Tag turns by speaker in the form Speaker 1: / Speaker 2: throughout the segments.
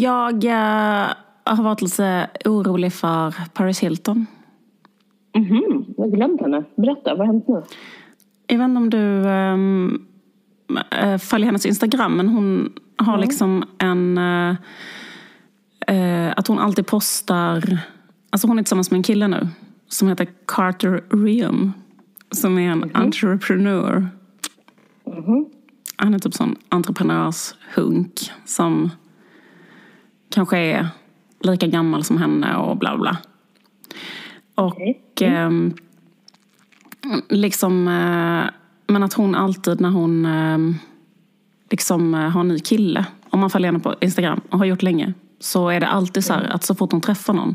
Speaker 1: Jag eh, har varit lite orolig för Paris Hilton.
Speaker 2: Mhm, jag har glömt henne. Berätta, vad har hänt nu?
Speaker 1: Jag vet inte om du eh, följer hennes Instagram, men hon har liksom en... eh, eh, att hon alltid postar... Alltså hon är tillsammans med en kille nu som heter Carter Reum. Som är en entreprenör. Han är typ sån entreprenörshunk som kanske är lika gammal som henne och bla bla. Och ehm, liksom, eh, men att hon alltid när hon ehm, liksom eh, har en ny kille, om man följer henne på Instagram och har gjort länge, så är det alltid så här att så fort hon träffar någon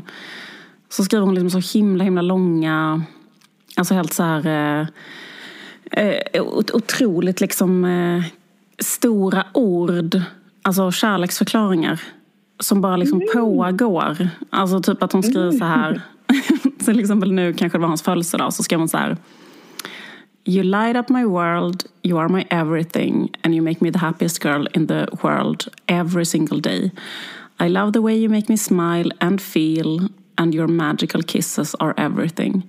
Speaker 1: så skriver hon liksom så himla himla långa, alltså helt så här eh, eh, ot- otroligt liksom eh, stora ord, alltså kärleksförklaringar som bara liksom pågår. Alltså typ att hon skriver så här, till exempel nu kanske det var hans födelsedag, så skrev hon så här You light up my world, you are my everything and you make me the happiest girl in the world every single day. I love the way you make me smile and feel and your magical kisses are everything.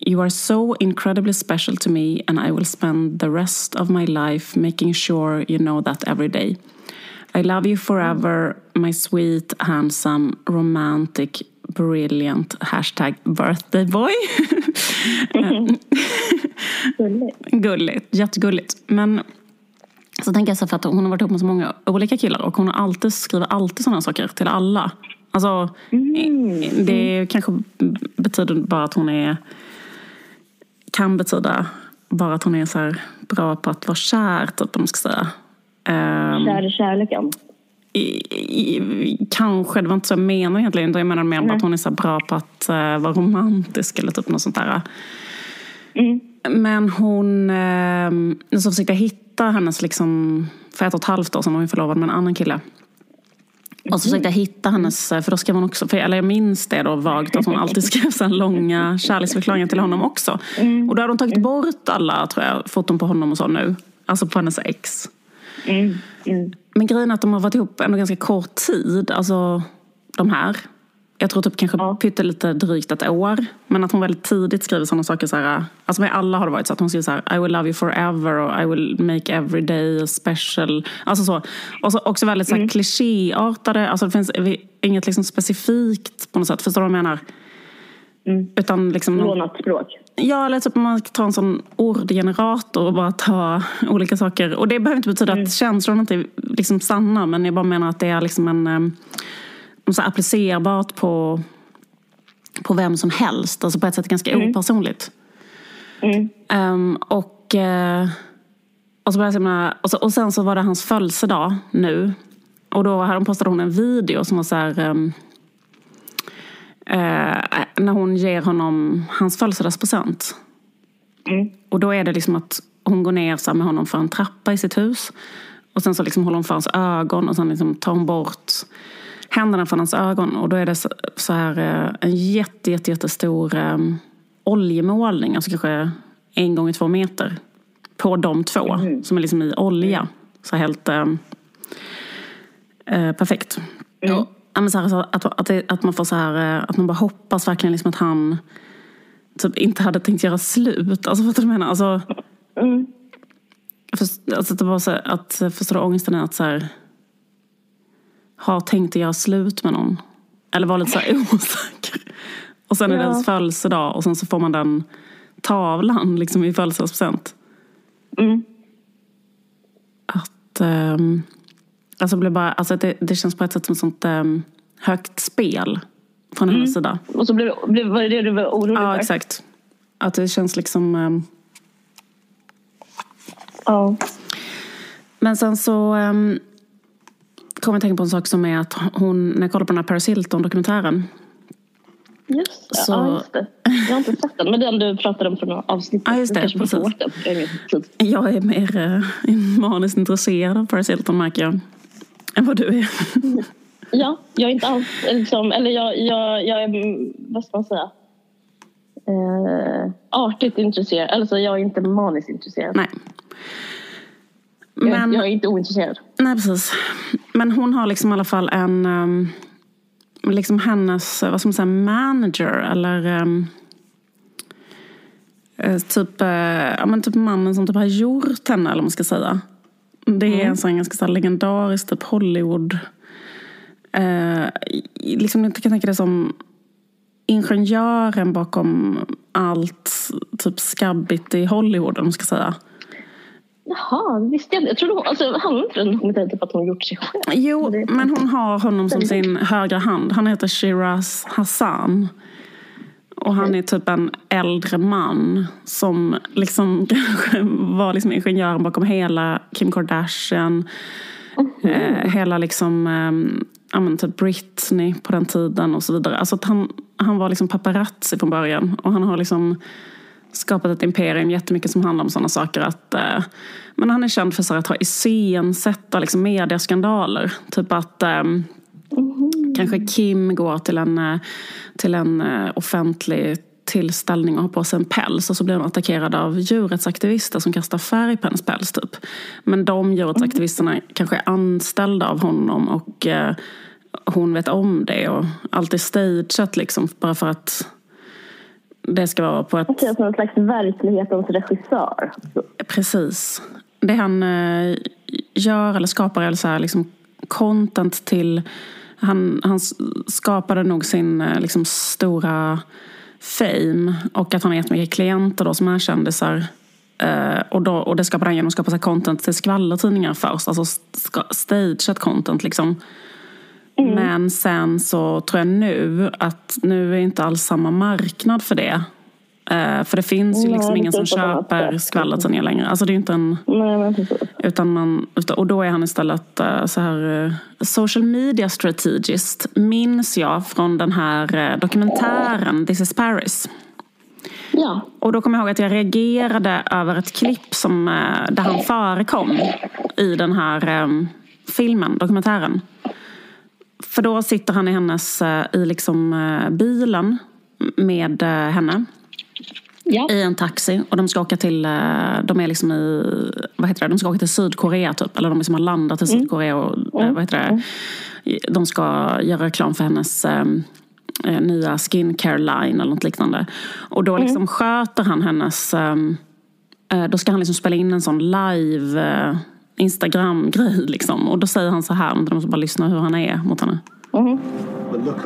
Speaker 1: You are so incredibly special to me and I will spend the rest of my life making sure you know that every day. I love you forever, my sweet, handsome, romantic, brilliant hashtag birthday boy.
Speaker 2: Gulligt.
Speaker 1: Gulligt, jättegulligt. Men så tänker jag så för att hon har varit ihop med så många olika killar och hon har alltid, skriver alltid sådana saker till alla. Alltså, det kanske betyder bara att hon är kan betyda bara att hon är så här bra på att vara kär, typ om man ska säga. Ehm,
Speaker 2: Kär i kärleken.
Speaker 1: I, i, kanske, det var inte så jag menade egentligen. Jag menar mer att hon är så bra på att eh, vara romantisk eller typ något sånt där.
Speaker 2: Mm.
Speaker 1: Men hon, eh, så försökte jag hitta hennes, liksom, för ett och ett halvt år sedan var hon förlovad med en annan kille. Och så försökte jag hitta hennes, för då skrev hon också, för, eller jag minns det då vagt, att hon alltid skrev så långa kärleksförklaringar till honom också. Och då hade hon tagit bort alla, tror jag, foton på honom och så nu. Alltså på hennes ex.
Speaker 2: Mm. Mm.
Speaker 1: Men grejen är att de har varit ihop ändå ganska kort tid, alltså de här. Jag tror typ kanske
Speaker 2: Ja.
Speaker 1: pyttelite drygt ett år. Men att hon väldigt tidigt skriver sådana saker så här, alltså med alla har det varit så att hon skriver så här I will love you forever och I will make every day special. Alltså så. Och så också väldigt så här klichéartade, alltså det finns inget liksom specifikt på något sätt, förstår du vad jag menar?
Speaker 2: Mm.
Speaker 1: Utan liksom någon-
Speaker 2: Lånat språk.
Speaker 1: Ja, eller typ man tar en sån ordgenerator och bara ta olika saker. Och det behöver inte betyda att känslorna inte är liksom sanna, men jag bara menar att det är liksom en, em, så applicerbart på, på vem som helst. Alltså på ett sätt ganska opersonligt.
Speaker 2: Mm.
Speaker 1: Ehm, och, eh, och, så började jag med, och, så, och sen så var det hans födelsedag nu. Och då hade hon postade hon en video som var så här... ehm, eh, när hon ger honom hans födelsedagspresent.
Speaker 2: Mm.
Speaker 1: Och då är det liksom att hon går ner så med honom för en trappa i sitt hus. Och sen så liksom håller hon för hans ögon och sen liksom tar hon bort händerna från hans ögon. Och då är det så, så här eh, en jätte, jätte, jättestor eh, oljemålning. Alltså kanske en gånger två meter. På de två. Som är liksom i olja. Så helt eh, eh, perfekt. Ja. Här, att, att, det, att man får så här, eh, att man bara hoppas verkligen liksom att han typ inte hade tänkt göra slut. Alltså du vad jag menar? Alltså,
Speaker 2: Mm.
Speaker 1: för, alltså det var så att förstår du ångesten är att så här, ha tänkt att göra slut med någon. Eller vara lite så här osäker. Och sen är det
Speaker 2: Ja.
Speaker 1: ens födelsedag och sen så får man den tavlan liksom i födelsedagspresent.
Speaker 2: Mm.
Speaker 1: Att, ehm, alltså blir bara, alltså det, det känns på ett sätt som ett sånt ehm, högt spel från hennes sida.
Speaker 2: Och så blev, blev, var det det du var orolig
Speaker 1: Ja,
Speaker 2: för?
Speaker 1: exakt. Att det känns liksom... ehm,
Speaker 2: Ja.
Speaker 1: Men sen så um, kom jag att tänka på en sak som är att hon, när jag kollade på den här Paris Hilton-dokumentären.
Speaker 2: Just det.
Speaker 1: Så-
Speaker 2: Ja, just det. Jag har inte sett den, men den du pratade om från avsnittet.
Speaker 1: Ja, just det, precis.
Speaker 2: Jag
Speaker 1: är mer uh, maniskt intresserad av Paris Hilton märker jag. Än vad du är.
Speaker 2: Ja, jag är inte alls liksom, eller jag, jag, jag är, vad ska man säga? Eh, artigt intresserad, alltså jag är inte maniskt intresserad.
Speaker 1: Nej.
Speaker 2: Jag,
Speaker 1: Men-
Speaker 2: jag är inte ointresserad.
Speaker 1: Nej, precis. Men hon har liksom i alla fall en... ehm, liksom hennes, vad ska man säga, manager eller... eh, typ, eh, ja, men typ mannen som typ har gjort henne, eller vad man ska säga. Det är en sån ganska så legendarisk typ Hollywood... Eh, liksom, jag kan tänka det som ingenjören bakom allt typ skabbigt i Hollywood, om man ska säga.
Speaker 2: Jaha, visste jag. Jag trodde hon, alltså, handlar inte den dokumentären typ att hon gjort sig själv?
Speaker 1: Jo, men hon har honom som sin högra hand. Han heter Shiraz Hassan. Och han är typ en äldre man som liksom kanske var liksom ingenjören bakom hela Kim Kardashian. Eh, hela liksom, eh, men typ Britney på den tiden och så vidare. Alltså han, han var liksom paparazzi från början. Och han har liksom skapat ett imperium jättemycket som handlar om sådana saker. Att, eh, men han är känd för så att ha iscensätta liksom, mediaskandaler. Typ att eh, kanske Kim går till en, eh, till en eh, offentlig tillställning och har på sig en päls och så blir hon attackerad av djurrättsaktivister som kastar färg på hennes päls. Typ. Men de djurrättsaktivisterna kanske är anställda av honom och eh, hon vet om det och allt är stageat liksom bara för att det ska vara på ett
Speaker 2: Okej, som en slags verklighetens regissör.
Speaker 1: Precis. Det han eh, gör eller skapar är så här, liksom, content till... Han, han skapade nog sin eh, liksom, stora fame och att han har jättemycket klienter då, som är kändisar. Eh, och, då, och det skapade han genom att skapa content till skvallertidningar först. Alltså stageat content liksom. Men sen så tror jag nu att nu är inte alls samma marknad för det. Eh, för det finns ju
Speaker 2: Nej,
Speaker 1: liksom
Speaker 2: det
Speaker 1: ingen som köper skvallertidningar längre. Alltså det är inte en...
Speaker 2: Nej.
Speaker 1: Utan man, och då är han istället eh, så här eh, social media strategist. Minns jag från den här dokumentären This is Paris.
Speaker 2: Ja.
Speaker 1: Och då kommer jag ihåg att jag reagerade över ett klipp som, där han förekom i den här filmen, dokumentären. För då sitter han i hennes, i liksom bilen med henne
Speaker 2: Ja.
Speaker 1: i en taxi och de ska åka till, eh, de är liksom i, vad heter det, de ska åka till Sydkorea typ. Eller de liksom har landat i Sydkorea och, eh, vad heter det, de ska göra reklam för hennes eh, eh, nya skincare line eller något liknande. Och då liksom sköter han hennes, eh, eh, då ska han liksom spela in en sån live eh, Instagram-grej liksom. Och då säger han så här, men de måste bara lyssna hur han är mot henne.
Speaker 3: But look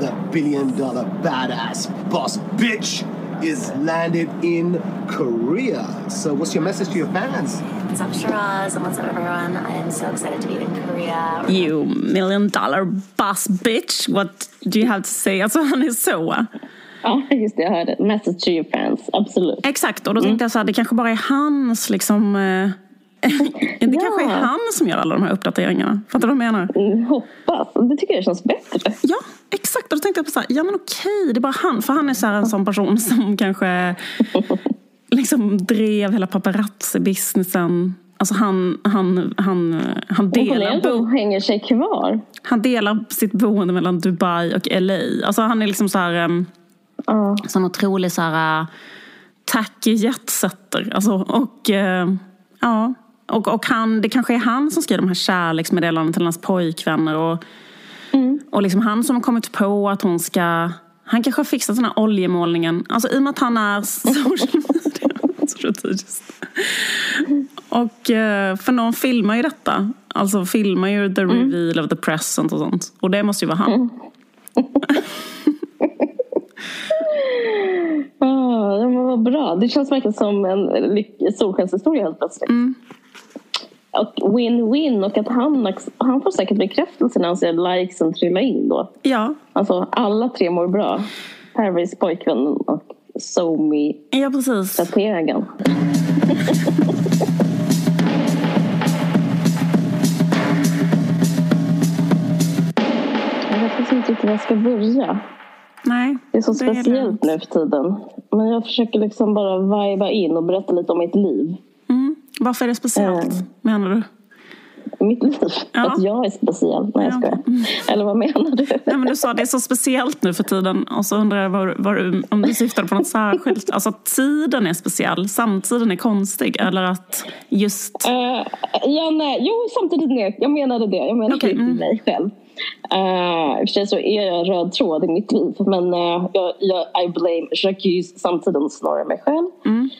Speaker 3: The billion dollar badass boss bitch is landed in Korea. So, what's your message to your fans?
Speaker 4: What's up, Shiraz, and what's up, everyone? I am so excited to be in Korea.
Speaker 1: You million dollar boss bitch, what do you have to say? Alltså han är så.
Speaker 2: ja, just det. Jag hörde. Message to your fans. Absolut.
Speaker 1: Exakt, och då tänkte jag så här, det kanske bara är hans liksom... Eh, det kanske är han som gör alla de här uppdateringarna. Fattar du vad jag menar?
Speaker 2: Mm, hoppas. Det tycker jag känns bättre.
Speaker 1: Ja, exakt. Och då tänkte jag på så här, ja men okej, det är bara han. För han är så här en sån person som kanske liksom drev hela paparazzi-businessen. Alltså han, han, han, han, delar bo,
Speaker 2: hänger sig kvar.
Speaker 1: han delar sitt boende mellan Dubai och LA. Alltså han är liksom så här... ehm,
Speaker 2: Ja.
Speaker 1: sån otrolig så här, äh, tacky jetsetter. Alltså, och, eh, ja, och, och han, det kanske är han som skriver de här kärleksmeddelandena till hans pojkvänner. Och, och liksom han som har kommit på att hon ska... Han kanske har fixat den här oljemålningen. Alltså i och med att han är social. Och eh, för någon filmar ju detta. Alltså filmar ju the reveal of the present och sånt. Och det måste ju vara han.
Speaker 2: Ah, ja, men vad bra. Det känns verkligen som en solskenshistoria helt plötsligt. Och win-win och att han, han får säkert bekräftelse när han ser likesen trilla in då.
Speaker 1: Ja,
Speaker 2: Alltså alla tre mår bra. Harrys pojkvän och Somi
Speaker 1: ja precis.
Speaker 2: strategen. Jag vet inte riktigt var jag ska börja.
Speaker 1: Nej,
Speaker 2: Det är så
Speaker 1: det
Speaker 2: speciellt
Speaker 1: lugnt.
Speaker 2: nu för tiden. Men jag försöker liksom bara viba in och berätta lite om mitt liv.
Speaker 1: Mm. Varför är det speciellt,
Speaker 2: Mm.
Speaker 1: menar du?
Speaker 2: mitt liv.
Speaker 1: Ja.
Speaker 2: Att jag är speciell. Nej, jag
Speaker 1: Ja.
Speaker 2: skojar. Eller vad menar du?
Speaker 1: Nej, men du sa det är så speciellt nu för tiden och så undrar jag vad du, om du syftade på något särskilt. Alltså att tiden är speciell, samtiden är konstig eller att just...
Speaker 2: Eh, ja, nej. Jo, samtidigt nej. Jag menade det. Jag menade till
Speaker 1: mm.
Speaker 2: mig själv. Uh, I och för sig så är jag en röd tråd i mitt liv. Men eh, jag, jag, I blame Jacques samtidigt snarare mig själv.
Speaker 1: Mm.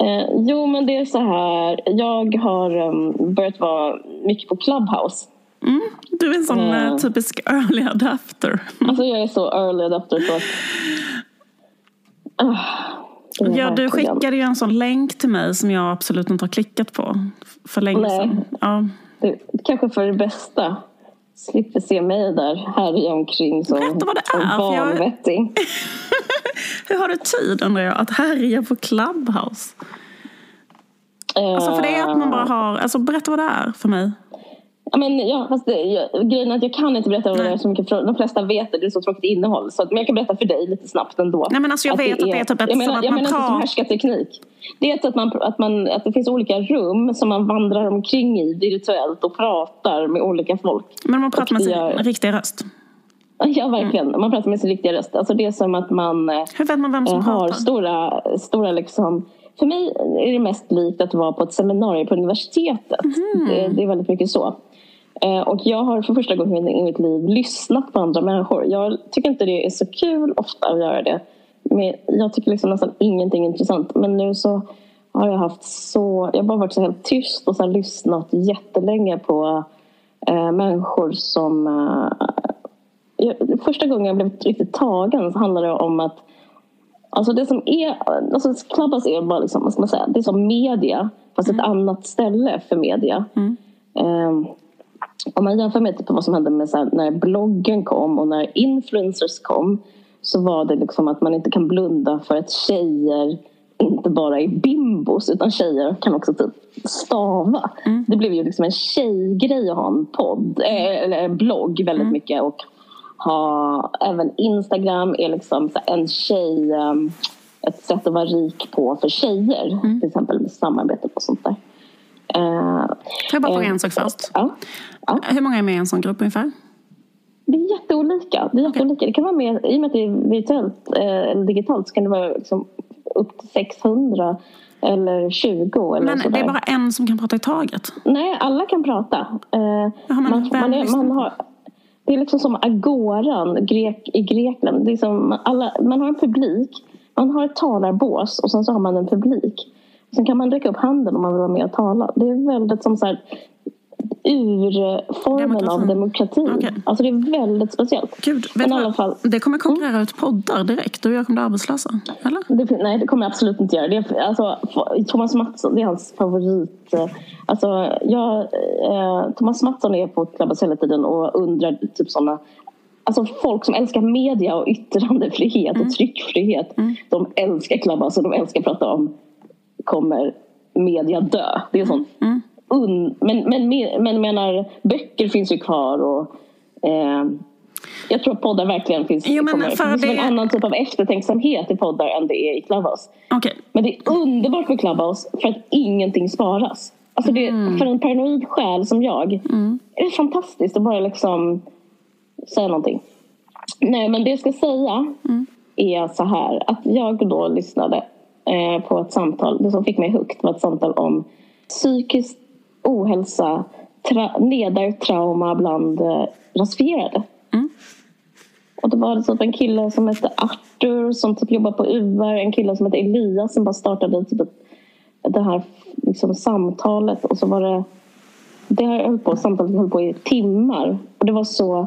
Speaker 2: Eh, jo, men det är så här. Jag har um, börjat vara mycket på Clubhouse.
Speaker 1: Mm, du är en sån
Speaker 2: Ja.
Speaker 1: eh, typisk early adapter.
Speaker 2: Alltså jag är så early adapter det är
Speaker 1: Ja, du skickade ju en sån länk till mig som jag absolut inte har klickat på för länge
Speaker 2: Nej.
Speaker 1: sedan. Ja.
Speaker 2: Det, kanske för det bästa. Slipper se mig där härja omkring som
Speaker 1: Berätta vad det är, för jag-
Speaker 2: vanvetting.
Speaker 1: Hur har du tid undrar jag att härja på Clubhouse? Alltså för det är att man bara har, alltså berätta vad det är för mig.
Speaker 2: Ja, men, ja, fast det, jag, grejen är att jag kan inte berätta vad det är så mycket. För de flesta vet det, det är så tråkigt innehåll. Så, att- men jag kan berätta för dig lite snabbt ändå.
Speaker 1: Nej, men alltså, jag vet att det är typ ett-
Speaker 2: jag menar,
Speaker 1: att
Speaker 2: jag
Speaker 1: man
Speaker 2: menar inte som
Speaker 1: pratar-
Speaker 2: härskarteknik. Det är att, man, att, man, att det finns olika rum som man vandrar omkring i virtuellt och pratar med olika folk.
Speaker 1: Men man pratar med sin
Speaker 2: det gör-
Speaker 1: riktiga röst.
Speaker 2: Ja, verkligen. Man pratar med sin riktiga röst. Alltså det är som att man eh,
Speaker 1: Hur vet man vem som
Speaker 2: eh, har
Speaker 1: pratar?
Speaker 2: stora, stora liksom... För mig är det mest likt att vara på ett seminarium på universitetet.
Speaker 1: Mhm.
Speaker 2: Det, det är väldigt mycket så. Eh, Och jag har för första gången i mitt liv lyssnat på andra människor. Jag tycker inte det är så kul ofta att göra det. Men jag tycker liksom nästan ingenting är intressant. Men nu så har jag haft så... Jag har bara varit så helt tyst och här lyssnat jättelänge på eh, människor som... Eh, jag, första gången jag blev riktigt tagen så handlade det om att Alltså det som är, alltså Clubhouse är bara liksom, vad ska man säga, det är som media fast ett annat ställe för media. Ehm, om man jämför med typ vad som hände med så här, när bloggen kom och när influencers kom så var det liksom att man inte kan blunda för att tjejer inte bara är bimbos utan tjejer kan också typ stava. Det blev ju liksom en tjejgrej att ha en podd, eh, eller en blogg väldigt mycket och ha även Instagram är liksom en tjej um, ett sätt att vara rik på för tjejer till exempel med samarbete och sånt där. Eh,
Speaker 1: Får jag bara fråga
Speaker 2: eh,
Speaker 1: en sak först?
Speaker 2: Ja. ja.
Speaker 1: Hur många är med i en sån grupp ungefär?
Speaker 2: Det är jätteolika. Det, är jätteolika. det kan vara mer, I och med att det är virtuellt eh, eller digitalt så kan det vara liksom upp till 600 eller 20 eller
Speaker 1: Men
Speaker 2: sådär.
Speaker 1: det är bara en som kan prata i taget.
Speaker 2: Nej, alla kan prata. Eh,
Speaker 1: men
Speaker 2: man,
Speaker 1: vem
Speaker 2: man, är, man har, det är liksom som agoran grek, i Grekland. Det är som alla, man har en publik, man har ett talarbås och sen så har man en publik. Sen kan man räcka upp handen om man vill vara med och tala. Det är väldigt som så här, urformen
Speaker 1: Demokrati.
Speaker 2: av demokrati.
Speaker 1: Okej.
Speaker 2: Alltså det är väldigt speciellt.
Speaker 1: Gud,
Speaker 2: Men i alla fall,
Speaker 1: Det kommer konkurrera ut poddar direkt. Du och jag kommer bli arbetslösa. Eller?
Speaker 2: Det, nej, det kommer jag absolut inte göra. Det är, alltså, Thomas Mattsson, det är hans favorit. eh, Alltså, jag, eh, Thomas Mattsson är på Clubhouse hela tiden och undrar typ såna Alltså folk som älskar media och yttrandefrihet och tryckfrihet. De älskar Clubhouse och de älskar att prata om kommer media dö? Det är sånt. Un, men, men, men, men menar, böcker finns ju kvar och eh, jag tror att poddar verkligen finns.
Speaker 1: Jo, men
Speaker 2: kommer,
Speaker 1: för
Speaker 2: det finns
Speaker 1: det-
Speaker 2: en annan typ av eftertänksamhet i poddar än det är i Clubhouse.
Speaker 1: Okej.
Speaker 2: Men det är underbart med Clubhouse för att ingenting sparas. Alltså det, För en paranoid själ som jag är det fantastiskt att bara liksom säga någonting. Nej, men det jag ska säga är så här att jag då lyssnade eh, på ett samtal. Det som fick mig högt var ett samtal om psykisk ohälsa, tra- ledartrauma bland eh, rasifierade. Och det var typ en kille som hette Arthur som typ jobbar på UR. En kille som hette Elias som bara startade typ det här liksom, samtalet. Och så var det... Det här höll på, samtalet höll på i timmar. Och det var så...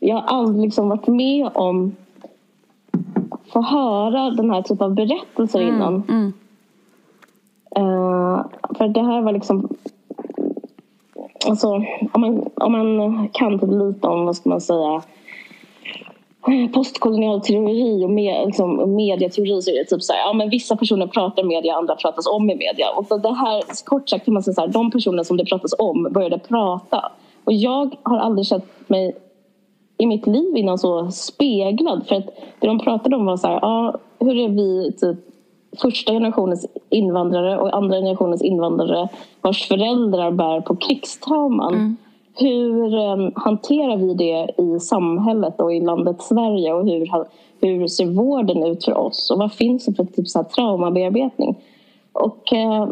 Speaker 2: Jag har aldrig liksom varit med om få höra den här typen av berättelser innan. Eh, för det här var liksom Alltså, om man, om man kan typ lite om, vad ska man säga, postkolonial teori och med, liksom, mediateori så är det typ så här, ja men vissa personer pratar media, andra pratas om i media. Och så det här, kort sagt kan man säga så här, de personer som det pratas om började prata. Och jag har aldrig känt mig i mitt liv innan så speglad. För att det de pratade om var så här, ja, hur är vi typ första generationens invandrare och andra generationens invandrare vars föräldrar bär på krigstrauman.
Speaker 1: Mm.
Speaker 2: Hur eh, hanterar vi det i samhället och i landet Sverige och hur, hur ser vården ut för oss och vad finns det för typ så här traumabearbetning? Och eh,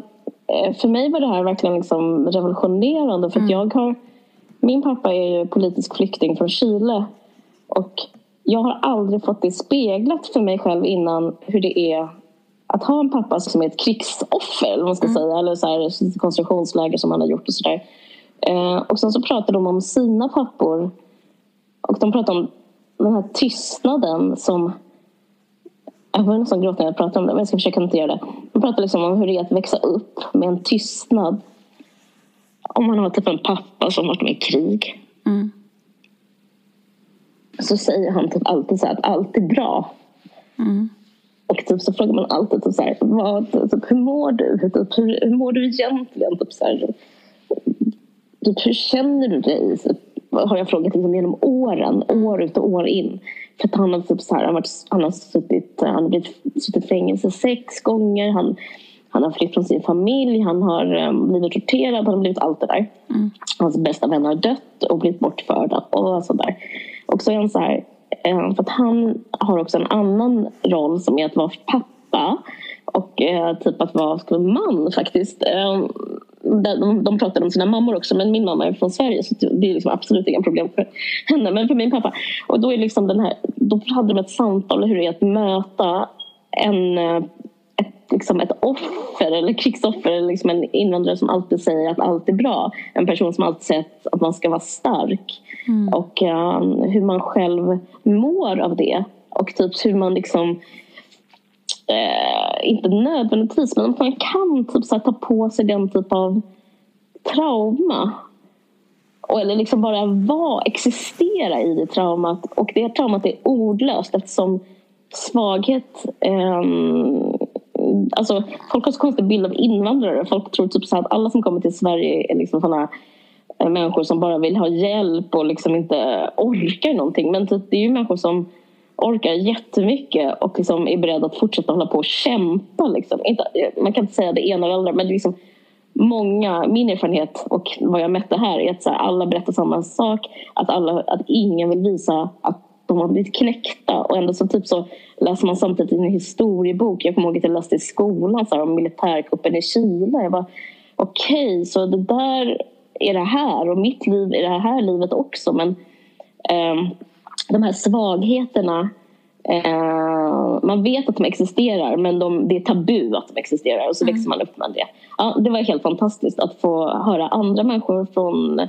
Speaker 2: för mig var det här verkligen liksom revolutionerande för att jag har min pappa är ju politisk flykting från Chile och jag har aldrig fått det speglat för mig själv innan hur det är att ha en pappa som är ett krigsoffer, eller man ska säga, eller så här, koncentrationsläger som han har gjort och sådär. Eh, och sen så pratar de om sina pappor och de pratar om den här tystnaden som jag får nästan gråta när jag pratar om det, men jag ska försöka inte göra det. De pratar liksom om hur det är att växa upp med en tystnad. Om man har typ en pappa som varit med i krig.
Speaker 1: Mm.
Speaker 2: Så säger han typ alltid så att allt är bra.
Speaker 1: Mm.
Speaker 2: Och typ så frågar man alltid typ så här, vad, typ, hur mår du? Typ, hur, hur mår du egentligen? Typ så här, typ, hur känner du dig? Så, har jag frågat liksom, genom åren, år ut och år in. För att han har, typ så här, han, har varit, han har suttit, han har blivit, suttit fängelse sex gånger. Han, han har flytt från sin familj, han har um, blivit torterad, han har blivit allt det där. Hans bästa vän har dött och blivit bortförd och sådär. Och så är han så här, eh, för att han har också en annan roll som är att vara pappa och eh, typ att vara ska man, faktiskt. Eh, de, de pratar om sina mammor också men min mamma är från Sverige så det är liksom absolut inga problem för henne men för min pappa. Och då är liksom den här, då hade de ett samtal om hur det är att möta en eh, liksom ett offer eller krigsoffer eller liksom en invandrare som alltid säger att allt är bra. En person som alltid säger att- man ska vara stark. Och um, hur man själv mår av det. Och typ hur man liksom eh, inte nödvändigtvis men att man kan typ så här, ta på sig den typ av trauma. Och, eller liksom bara vara, existera i det traumat. Och det traumat är ordlöst eftersom svaghet ehm, Alltså, folk har så konstig bild av invandrare. Folk tror typ så här att alla som kommer till Sverige är liksom såna eh, människor som bara vill ha hjälp och liksom inte orkar någonting. Men typ, det är ju människor som orkar jättemycket och liksom är beredda att fortsätta hålla på och kämpa. Liksom. Inte, man kan inte säga det ena eller andra men det är liksom många, min erfarenhet och vad jag mätte här är att så här, alla berättar samma sak. Att, alla, att ingen vill visa att de har blivit knäckta och ändå så typ så läser man samtidigt en historiebok. Jag kommer ihåg att jag läste i skolan så här, om militärkuppen i Chile. Jag bara okej, så det där är det här och mitt liv är det här livet också men ehm, de här svagheterna eh, man vet att de existerar men de, det är tabu att de existerar och så växer man upp med det. Ja, det var helt fantastiskt att få höra andra människor från,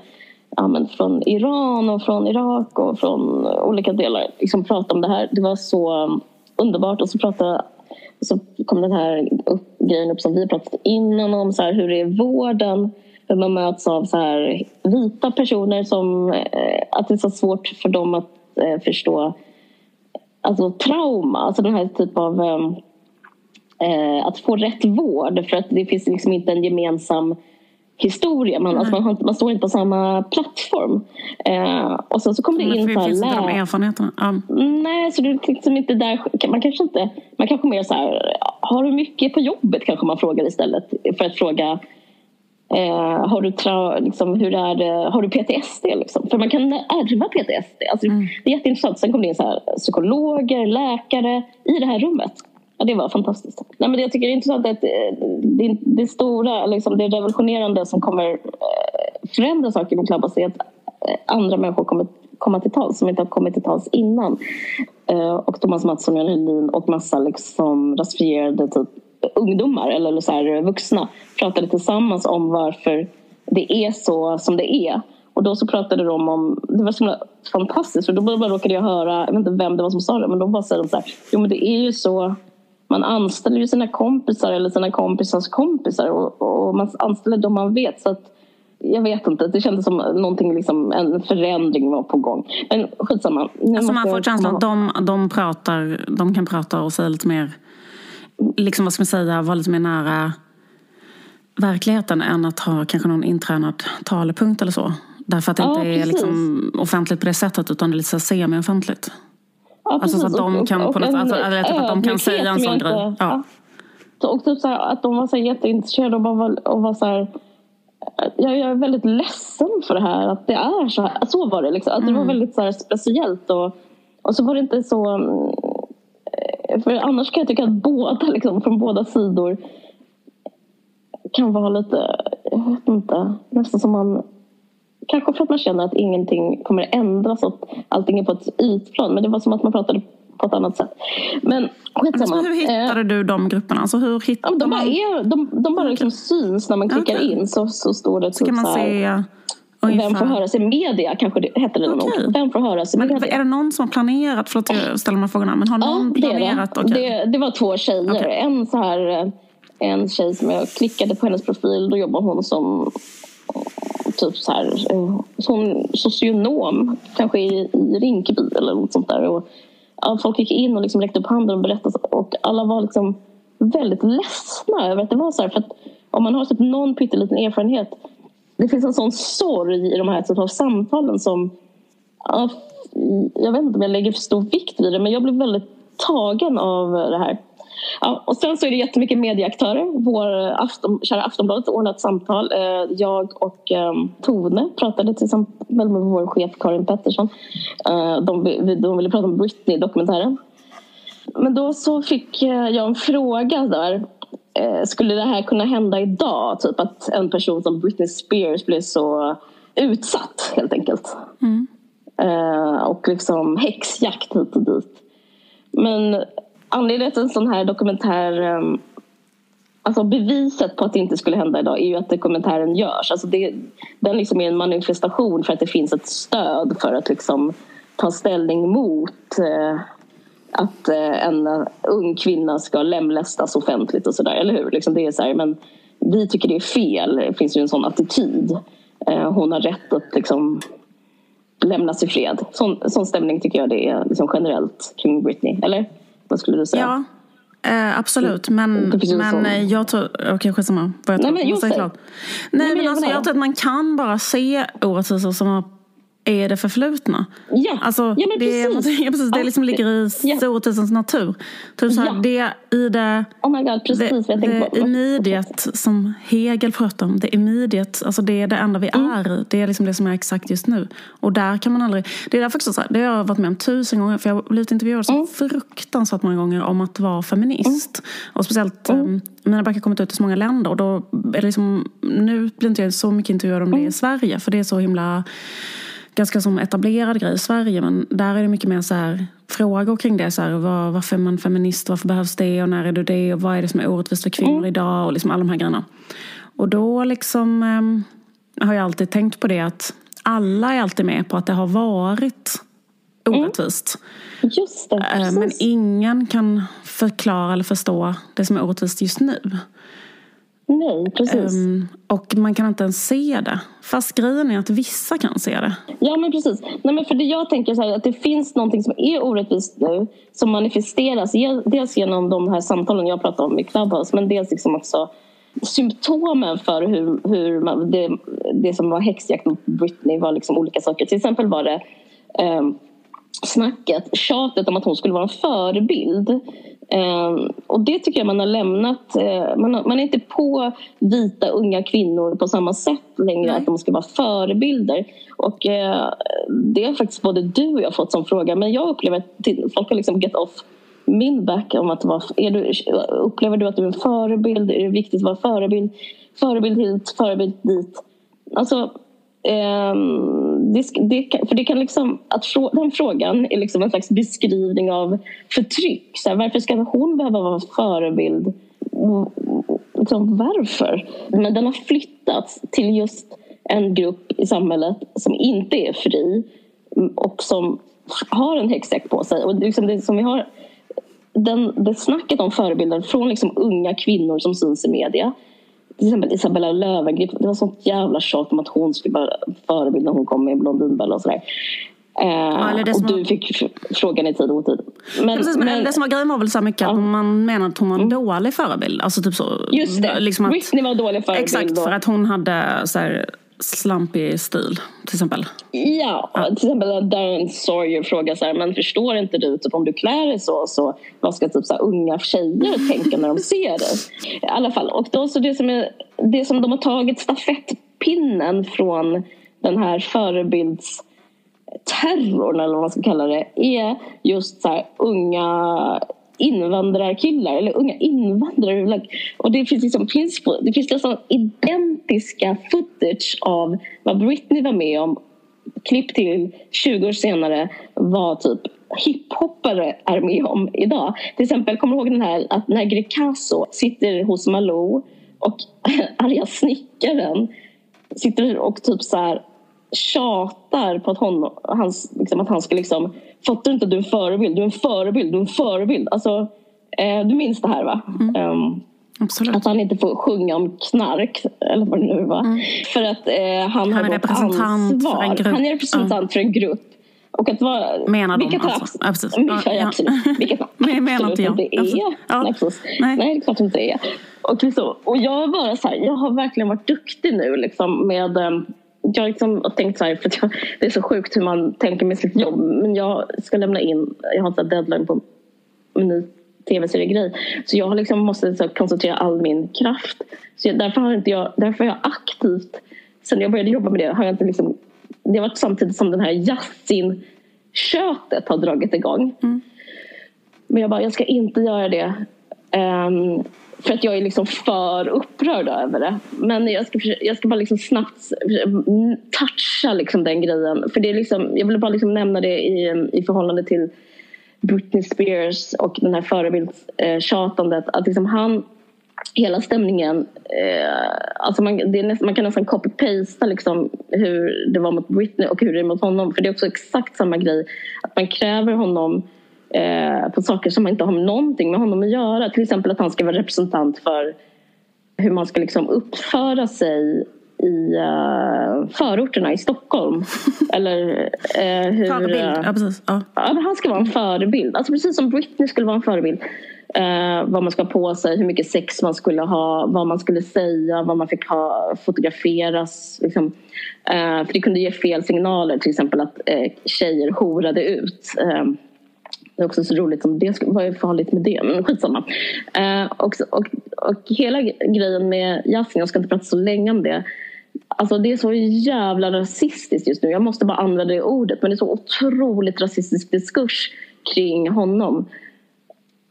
Speaker 2: ja, men från Iran och från Irak och från olika delar liksom prata om det här. Det var så um, underbart. Och så pratade så kom den här upp, grejen upp som vi pratat innan om så här, hur det är i vården. Hur man möts av så här, vita personer som eh, att det är så svårt för dem att eh, förstå alltså trauma, alltså den här typen av um, eh, att få rätt vård. För att det finns liksom inte en gemensam historia. Man, alltså man, har man står inte på samma plattform. Eh, och sen så kommer det
Speaker 1: Men
Speaker 2: in
Speaker 1: det finns inte de erfarenheterna. Ja.
Speaker 2: Nej, så det är liksom inte där. Man kanske inte... Man kanske mer så här... Har du mycket på jobbet? Kanske man frågar istället. För att fråga... Eh, har, du tra, liksom, hur är det, har du PTSD? Liksom? För man kan ärva PTSD. Alltså, Det är jätteintressant. Sen kom det in så här, psykologer, läkare i det här rummet. Ja, det var fantastiskt. Nej, men det jag tycker är intressant att eh, det, det stora, liksom, det revolutionerande som kommer eh, förändra saker med Clubhouse alltså, är att eh, andra människor kommer komma till tals som inte har kommit till tals innan. Och Thomas Mattsson, Jan Helin och massa liksom rasifierade typ, ungdomar eller så här, vuxna pratade tillsammans om varför det är så som det är. Och då så pratade de om, det var så himla fantastiskt för då bara råkade jag höra, jag vet inte vem det var som sa det men de bara säger så här, jo men det är ju så man anställer ju sina kompisar eller sina kompisars kompisar och, och man anställer dem man vet så att jag vet inte, det kändes som någonting, liksom, en förändring var på gång. Men skitsamma. Nu
Speaker 1: Alltså man får känslan att de, de, pratar, de kan prata och säga lite mer, liksom vad ska man säga, vara lite mer nära verkligheten än att ha kanske någon intränad talepunkt eller så. Därför att det
Speaker 2: Ja,
Speaker 1: inte är liksom offentligt på det sättet utan det är lite semi-offentligt.
Speaker 2: Ja,
Speaker 1: Alltså så att de kan
Speaker 2: och
Speaker 1: på något- alltså, typ att de kan säga en sån grej.
Speaker 2: inte-
Speaker 1: Ja.
Speaker 2: Och typ så här, att de var så jätteintresserade och, bara var, och var så här, jag, jag är väldigt ledsen för det här, att det är så här. Så var det liksom. Att det var väldigt så här speciellt och, och så var det inte så... mm, För annars kan jag tycka att båda, liksom, från båda sidor kan vara lite, jag vet inte, nästan som man Kanske för att man känner att ingenting kommer ändras och att allting är på ett ytplan. Men det var som att man pratade på ett annat sätt. Men skitsamma.
Speaker 1: Hur hittade
Speaker 2: Eh,
Speaker 1: du de grupperna? Alltså, hur
Speaker 2: ja, de bara, är, de, de bara liksom syns när man klickar
Speaker 1: Okej.
Speaker 2: in. Så, så står det
Speaker 1: Ska
Speaker 2: typ
Speaker 1: man
Speaker 2: så här,
Speaker 1: se
Speaker 2: Vem får
Speaker 1: ungefär?
Speaker 2: höra sig media? Kanske det hette det ord. Vem får höra sig
Speaker 1: Men
Speaker 2: media?
Speaker 1: är det någon som har planerat, förlåt jag ställer de här frågorna, men har
Speaker 2: Ja,
Speaker 1: någon
Speaker 2: det är
Speaker 1: planerat?
Speaker 2: det.
Speaker 1: Okej.
Speaker 2: det. Det var två tjejer.
Speaker 1: Okej.
Speaker 2: En så här, eh, en tjej som jag klickade på hennes profil. Då jobbar hon som typ så här, eh, som socionom. Kanske i, i Rinkeby eller något sånt där. Och, ja, folk gick in och liksom räckte upp handen och berättade. Och alla var liksom väldigt ledsna över att det var så här. För att om man har typ någon pytteliten erfarenhet. Det finns en sån sorg i de här typ av samtalen som Ja, jag vet inte om jag lägger för stor vikt vid det men jag blev väldigt tagen av det här. Ja, och sen så är det jättemycket medieaktörer. Vår afton, kära Aftonbladet ordnade ett samtal. Eh, Jag och eh, Tone pratade tillsammans med vår chef Karin Pettersson. Eh, De, de ville prata om Britney-dokumentären. Men då så fick eh, jag en fråga där. Skulle det här kunna hända idag? Typ att en person som Britney Spears blev så utsatt helt enkelt. Eh, och liksom häxjakt hit och dit. Men anledningen till en sån här dokumentär ehm, Alltså beviset på att det inte skulle hända idag är ju att dokumentären görs. Alltså det, den liksom är en manifestation för att det finns ett stöd för att liksom ta ställning mot eh, att eh, en ung kvinna ska lemlästas offentligt och sådär, eller hur? Liksom det är så här, men vi tycker det är fel. Det finns ju en sån attityd. Eh, hon har rätt att liksom lämnas i fred. Sån, sån stämning tycker jag det är liksom generellt kring Britney. Eller? Vad skulle du säga?
Speaker 1: Ja, eh, absolut. Men,
Speaker 2: ju
Speaker 1: men
Speaker 2: sån-
Speaker 1: eh, jag tror... Okej, skitsamma. Vad jag
Speaker 2: Nej, men just det.
Speaker 1: klart. Nej,
Speaker 2: men
Speaker 1: men alltså, jag tror att man kan bara se orättvisor som har- är det förflutna.
Speaker 2: Ja.
Speaker 1: Alltså,
Speaker 2: Ja, men
Speaker 1: det, är-
Speaker 2: precis.
Speaker 1: ja, precis, det
Speaker 2: Ja,
Speaker 1: liksom ligger i
Speaker 2: ja.
Speaker 1: orättvisans natur. Typ så här,
Speaker 2: Ja.
Speaker 1: det i det...
Speaker 2: Oh my god, precis
Speaker 1: Det, det immediate som Hegel pratar om, det immediate, alltså det är det enda vi
Speaker 2: Mm.
Speaker 1: är. Det är liksom det som är exakt just nu. Och där kan man aldrig... Det är därför också så här, det har jag varit med om tusen gånger, för jag har blivit intervjuad
Speaker 2: Mm.
Speaker 1: så fruktansvärt många gånger om att vara feminist. Och speciellt, mm. mina böcker har kommit ut i så många länder och då är det liksom, nu blir inte jag så mycket intervjuad om det
Speaker 2: Mm.
Speaker 1: i Sverige, för det är så himla ganska som etablerad grej i Sverige. Men där är det mycket mer så här, frågor kring det. Så här, var, varför är man feminist? Varför behövs det? Och när är du det? Och vad är det som är orättvist för kvinnor idag? Och liksom alla de här grejerna. Och då liksom ehm, har jag alltid tänkt på det att alla är alltid med på att det har varit orättvist.
Speaker 2: Just det,
Speaker 1: Eh,
Speaker 2: precis.
Speaker 1: Men ingen kan förklara eller förstå det som är orättvist just nu.
Speaker 2: Nej, precis.
Speaker 1: Ehm, och man kan inte ens se det. Fast grejen är att vissa kan se det.
Speaker 2: Ja men precis. Nej, men för det jag tänker så här, att det finns någonting som är orättvist nu som manifesteras dels genom de här samtalen jag pratar om i Clubhouse men dels liksom också symptomen för hur, hur man, det, det som var häxjakt mot Britney var liksom olika saker. Till exempel var det ehm, snacket, tjatet om att hon skulle vara en förebild. Ehm, och det tycker jag man har lämnat. eh, man, har, man är inte på vita unga kvinnor på samma sätt längre,
Speaker 1: Nej.
Speaker 2: att de ska vara förebilder. Och eh, det har faktiskt både du och jag fått som fråga, men jag upplever att folk har liksom get off min back om att vara, är du, upplever du att du är en förebild? Är det viktigt att vara förebild? Förebild hit, förebild dit. Alltså, ehm, det, det, för det kan liksom, att frå, den frågan är liksom en slags beskrivning av förtryck. Så här, varför ska hon behöva vara förebild? Liksom, varför? Men den har flyttats till just en grupp i samhället som inte är fri och som har en häxjakt på sig. Och liksom det som vi har den, det snacket om förebilder från liksom unga kvinnor som syns i media. Till exempel Isabella Löwengrip. Det var sånt jävla tjat om att hon skulle vara förebild när hon kom med Blondinbella och sådär. Eh,
Speaker 1: det
Speaker 2: och
Speaker 1: som
Speaker 2: du
Speaker 1: var-
Speaker 2: fick frågan i tid och otid. Men,
Speaker 1: Precis, men,
Speaker 2: men-
Speaker 1: det som var grejen var väl så mycket att man menar att hon var en dålig förebild. Alltså typ så.
Speaker 2: Just det,
Speaker 1: Liksom att,
Speaker 2: Britney var dålig förebild.
Speaker 1: Exakt,
Speaker 2: och-
Speaker 1: för att hon hade så här, slampig stil till exempel.
Speaker 2: Ja, till exempel där en Sawyer frågar så här, men förstår inte du typ om du klär dig så, så vad ska typ så här, unga tjejer tänka när de ser dig? I alla fall, och då så det som, är, det som de har tagit stafettpinnen från den här förebilds terrorn eller vad man ska kalla det är just så här, unga invandrarkillar eller unga invandrare. Och det finns, liksom, finns, det finns liksom identiska footage av vad Britney var med om klipp till 20 år senare vad typ hiphoppare är med om idag. Till exempel, kommer du ihåg den här att när Greekazo sitter hos Malou och arga snickaren sitter och typ så här tjatar på att, hon, hans, liksom, att han ska liksom Fattar du inte att du är en förebild? Du är en förebild, du är en förebild. Alltså, eh, du minns det här va?
Speaker 1: Mm. Um, Absolut.
Speaker 2: Att han inte får sjunga om knark, eller vad det nu var. Mm. För att eh, han, han har representant ansvar. Han är representant mm. för en grupp. Och att vara...
Speaker 1: Menar de vilket alltså? Ja, precis.
Speaker 2: Ja, ja, absolut. Vilket
Speaker 1: Men, menar inte jag.
Speaker 2: inte är. Ja. Nej, Nej. Nej, det är klart inte är. Och, liksom, och jag bara så här, jag har verkligen varit duktig nu liksom, med um, jag liksom har tänkt så här, för jag, det är så sjukt hur man tänker med sitt jobb. Men jag ska lämna in, jag har en deadline på en ny tv-seriegrej. Så jag liksom måste så koncentrera all min kraft. Så jag, därför har inte jag, därför har jag aktivt, sen jag började jobba med det, har jag inte liksom, det har varit samtidigt som den här Yasin köttet har dragit igång. Mm. Men jag bara, jag ska inte göra det. Um, för att jag är liksom för upprörd över det. Men jag ska, jag ska bara liksom snabbt toucha liksom den grejen. För det är liksom, jag vill bara liksom nämna det i, i förhållande till Britney Spears och den här förebildstjatandet. Att liksom han, hela stämningen, eh, alltså man, näst, man, kan nästan copy-pasta liksom hur det var mot Britney och hur det är mot honom. För det är också exakt samma grej. Att man kräver honom eh, på saker som inte har någonting med honom att göra. Till exempel att han ska vara representant för hur man ska liksom uppföra sig i uh, förorterna i Stockholm. Eller uh, hur...
Speaker 1: Förebild, ja precis. Ja.
Speaker 2: ja. han ska vara en förebild. Alltså precis som Britney skulle vara en förebild. Uh, vad man ska ha på sig, hur mycket sex man skulle ha, vad man skulle säga, vad man fick ha fotograferas. Liksom. Uh, för det kunde ge fel signaler, till exempel att uh, tjejer horade ut. Det är också så roligt som det vad är farligt med det? Men skitsamma. Eh, och, och, och hela grejen med Yasin, jag ska inte prata så länge om det. Alltså det är så jävla rasistiskt just nu. Jag måste bara använda det ordet. Men det är så otroligt rasistisk diskurs kring honom.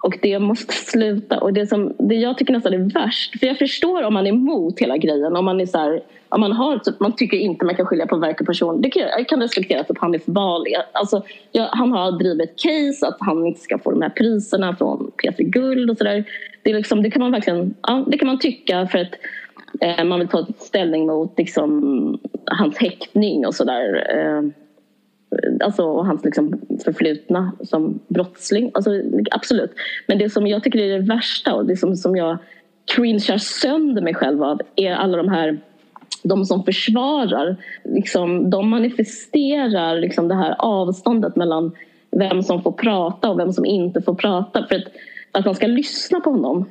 Speaker 2: Och det måste sluta. Och det, som, det jag tycker nästan är värst, för jag förstår om man är emot hela grejen. Om man, är så här, om man, har, typ, man tycker inte man kan skilja på verk och person. Det kan, jag kan respektera att han är för Bali. Alltså, jag, han har drivit ett case att han inte ska få de här priserna från Peter Guld och sådär. Det, liksom, det kan man verkligen ja, det kan man tycka för att eh, man vill ta ställning mot liksom, hans häktning och sådär. Eh, alltså, och hans liksom förflutna som brottsling. Alltså, absolut. Men det som jag tycker är det värsta och det som, som jag cringear sönder mig själv av är alla de här de som försvarar, liksom, de manifesterar liksom det här avståndet mellan vem som får prata och vem som inte får prata. För att, att man ska lyssna på honom.